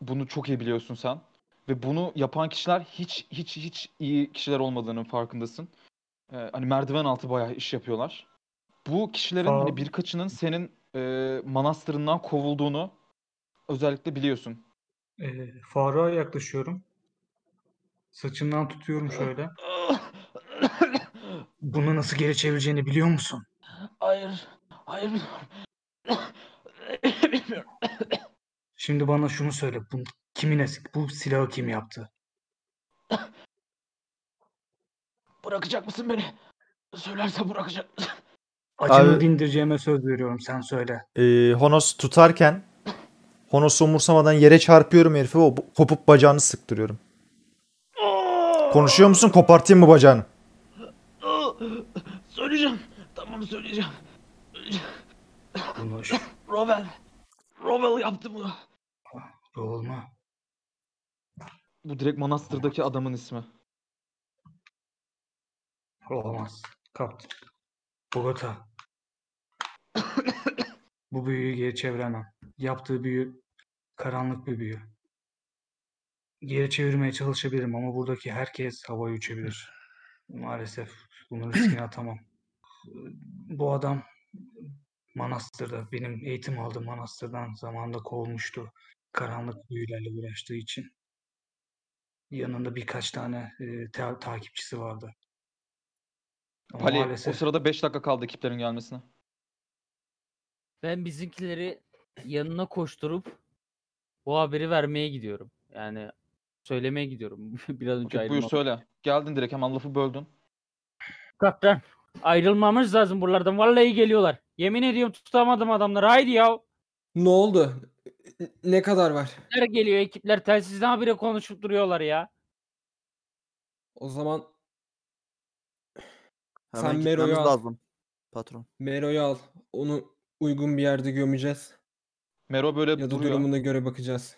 Bunu çok iyi biliyorsun sen. Ve bunu yapan kişiler hiç hiç hiç iyi kişiler olmadığının farkındasın. Ee, hani merdiven altı bayağı iş yapıyorlar. Bu kişilerin Aa. hani birkaçının senin e, manastırından kovulduğunu özellikle biliyorsun. Ee, Faruk'a yaklaşıyorum. Saçından tutuyorum şöyle. Bunu nasıl geri çevireceğini biliyor musun? Hayır. Hayır. Bilmiyorum. Şimdi bana şunu söyle. Bu kimin es- bu silahı kim yaptı? Bırakacak mısın beni? Söylerse bırakacak mısın? Acını Abi- dindireceğime söz veriyorum. Sen söyle. Ee, Honos tutarken Honos'u umursamadan yere çarpıyorum herife o kopup bacağını sıktırıyorum. Konuşuyor musun? Kopartayım mı bacağını? Söyleyeceğim. Tamam söyleyeceğim. Konuş. Rovel. Rovel yaptı bunu. Olma. Bu direkt manastırdaki adamın ismi. Olmaz. Kaptım. Bogota. Bu büyüyü geri çeviremem. Yaptığı büyü karanlık bir büyü. Geri çevirmeye çalışabilirim ama buradaki herkes havaya uçabilir. Maalesef bunun riskini atamam. Bu adam manastırda, benim eğitim aldığım manastırdan zamanında kovulmuştu. Karanlık büyülerle uğraştığı için. Yanında birkaç tane e, ta- takipçisi vardı. Ama Pali o maalesef sırada 5 dakika kaldı ekiplerin gelmesine. Ben bizimkileri yanına koşturup bu haberi vermeye gidiyorum. Yani söylemeye gidiyorum. Biraz önce buyur söyle. Geldin direkt hemen lafı böldün. Kaptan ayrılmamız lazım buralardan. Vallahi geliyorlar. Yemin ediyorum tutamadım adamları. Haydi ya. Ne oldu? Ne kadar var? Ekipler geliyor ekipler telsizden habire konuşup duruyorlar ya. O zaman Hemen Sen gitmemiz Mero'yu al. lazım. Patron. Mero'yu al. Onu uygun bir yerde gömeceğiz. Mero böyle Ya da duruyor. durumuna göre bakacağız.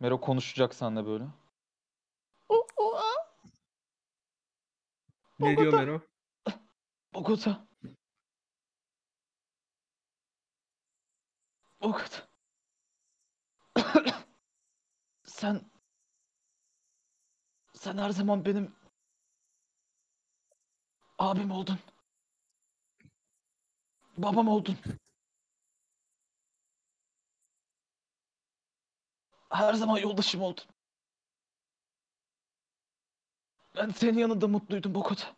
Mero konuşacak seninle böyle. Ne diyor Mero? Bogota. Bogota. sen sen her zaman benim abim oldun. Babam oldun. Her zaman yoldaşım oldun. Ben senin yanında mutluydum Bogota.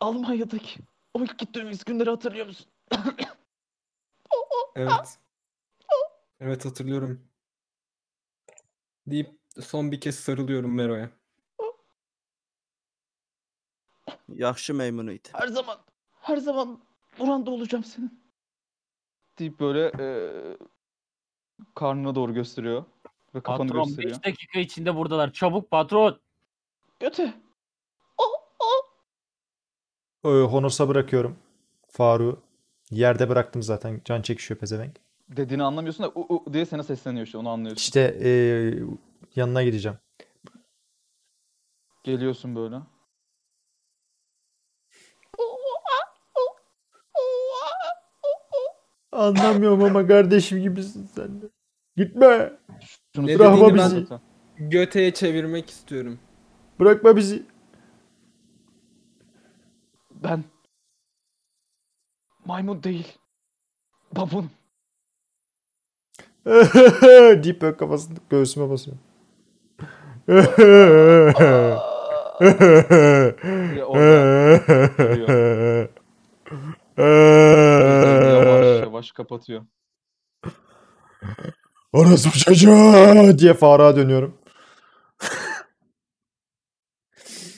Almanya'daki o ilk gittiğimiz günleri hatırlıyor musun? Evet. Evet hatırlıyorum. Deyip son bir kez sarılıyorum Mero'ya. Yakşı memnuniyet. Her zaman, her zaman buranda olacağım senin. Deyip böyle eee karnına doğru gösteriyor ve kafanı Patron gösteriyor. 5 dakika içinde buradalar. Çabuk patron. Göte. Ee, Honos'a bırakıyorum. Faruk'u. Yerde bıraktım zaten. Can çekişiyor pezevenk. Dediğini anlamıyorsun da u, u diye sana sesleniyor işte onu anlıyorsun. İşte ee, yanına gideceğim. Geliyorsun böyle. Anlamıyorum ama kardeşim gibisin sen de. Gitme. Ne Bırakma söylediğini bizi. ben zaten. Göte'ye çevirmek istiyorum. Bırakma bizi. Ben maymun değil. Babun. deyip böyle kafasını göğsüme basıyor. orada. Gözlerini yavaş yavaş kapatıyor. Orası çocuğu diye Faruk'a dönüyorum.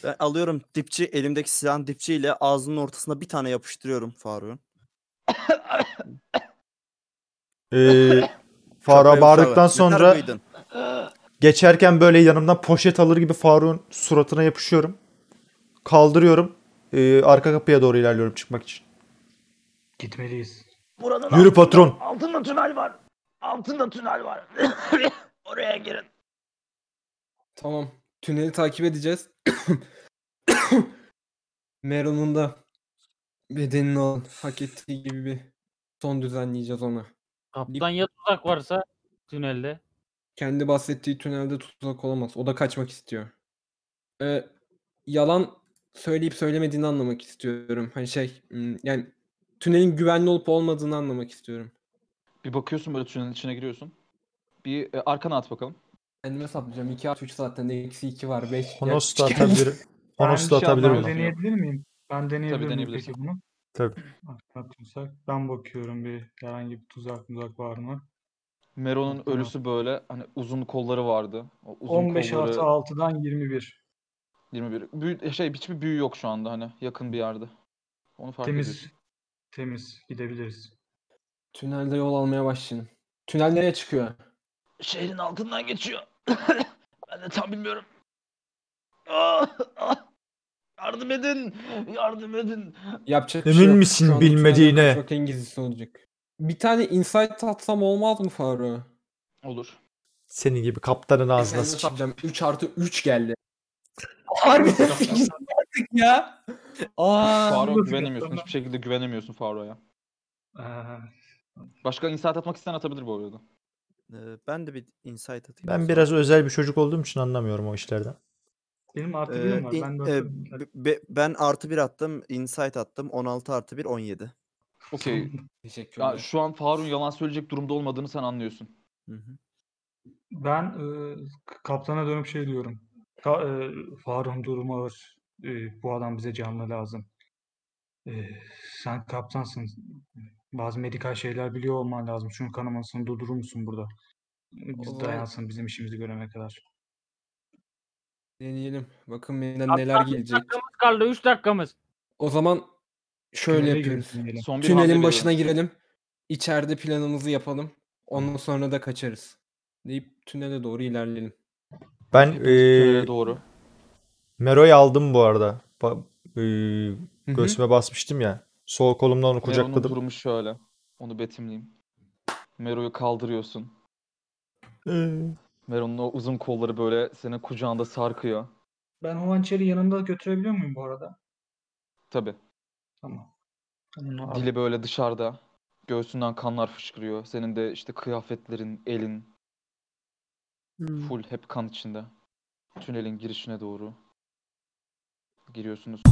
Ben alıyorum dipçi elimdeki silahın dipçiyle ağzının ortasına bir tane yapıştırıyorum Faruk'un. Ee, Faruk'a bağırdıktan sonra mıydın? geçerken böyle yanımdan poşet alır gibi Faruk'un suratına yapışıyorum. Kaldırıyorum. Ee, arka kapıya doğru ilerliyorum çıkmak için. Gitmeliyiz. Buranın Yürü patron. altında tünel var. Altında tünel var. Oraya girin. Tamam. Tüneli takip edeceğiz. Meron'un da bedenini alın. Hak ettiği gibi bir son düzenleyeceğiz ona. Kaptan ya tuzak varsa tünelde. Kendi bahsettiği tünelde tuzak olamaz. O da kaçmak istiyor. Ee, yalan söyleyip söylemediğini anlamak istiyorum. Hani şey hmm, yani tünelin güvenli olup olmadığını anlamak istiyorum. Bir bakıyorsun böyle tünelin içine giriyorsun. Bir e, arkana at bakalım. Kendime saplayacağım. 2 artı 3 zaten eksi 2 var. 5. Honos da atabilir. Honos da bir şey atabilir Ben deneyebilir miyim? Ben deneyebilir miyim peki bunu? Tabii. Arkana tuzak. Ben bakıyorum bir herhangi bir tuzak muzak var mı? Meron'un Tamam. ölüsü böyle hani uzun kolları vardı. O uzun 15 kolları artı 6'dan 21. 21. Büyü, şey hiçbir büyü yok şu anda hani yakın bir yerde. Onu fark Temiz. ediyorsun. Temiz. Gidebiliriz. Tünelde yol almaya başlayın. Tünel nereye çıkıyor? Şehrin altından geçiyor. ben de tam bilmiyorum. Ah, ah. Yardım edin. Yardım edin. Yapacak bir Emin şey yok. misin Şu anda tünelden bilmediğine? en gizlisi olacak. Bir tane insight atsam olmaz mı Faruk? Olur. Senin gibi kaptanın ağzına sıçayım. saplayacağım. 3 artı 3 geldi. Harbi 8 artık ya. Aa. Nasıl güvenemiyorsun. Hiçbir şekilde güvenemiyorsun Faruk'a. Ee, Başka insight atmak isteyen atabilir bu arada. Ee, ben de bir insight atayım. Ben biraz özel bir çocuk olduğum için anlamıyorum o işlerden. benim artı Ee, birim var. in- Ben de e, be- ben artı 1 attım. Insight attım. 16 artı 1 17. Okey. Teşekkürler. Ya şu an Faruk'un yalan söyleyecek durumda olmadığını sen anlıyorsun. Hı hı. Ben e, kaptana dönüp şey diyorum. Ka e, Faruk'un durumu ağır. E, bu adam bize canlı lazım. E, sen kaptansın. Bazı medikal şeyler biliyor olman lazım. Şunun kanamasını durdurur musun burada? Biz dayansın bizim işimizi görene kadar. Deneyelim. Bakın benden Kaptan, neler üç gelecek. dakikamız kaldı 3 dakikamız. O zaman şöyle Tünele yapıyoruz. girmeyelim. Son bir hamle Tünelin veriyorum. başına girelim. İçeride planımızı yapalım. Ondan sonra da kaçarız. Deyip tünele doğru ilerleyelim. Ben tünele eee doğru. Mero'yu aldım bu arada. Ba- eee, Hı hı. göğsüme basmıştım ya. Sol kolumdan onu Mero'nun kucakladım. durumu şöyle. Onu betimleyeyim. Mero'yu kaldırıyorsun. Eee, Meron'un o uzun kolları böyle senin kucağında sarkıyor. Ben o hançeri yanımda götürebiliyor muyum bu arada? Tabii. Tamam. Al. Dili böyle dışarıda. Göğsünden kanlar fışkırıyor. Senin de işte kıyafetlerin, elin full hep kan içinde. Tünelin girişine doğru giriyorsunuz.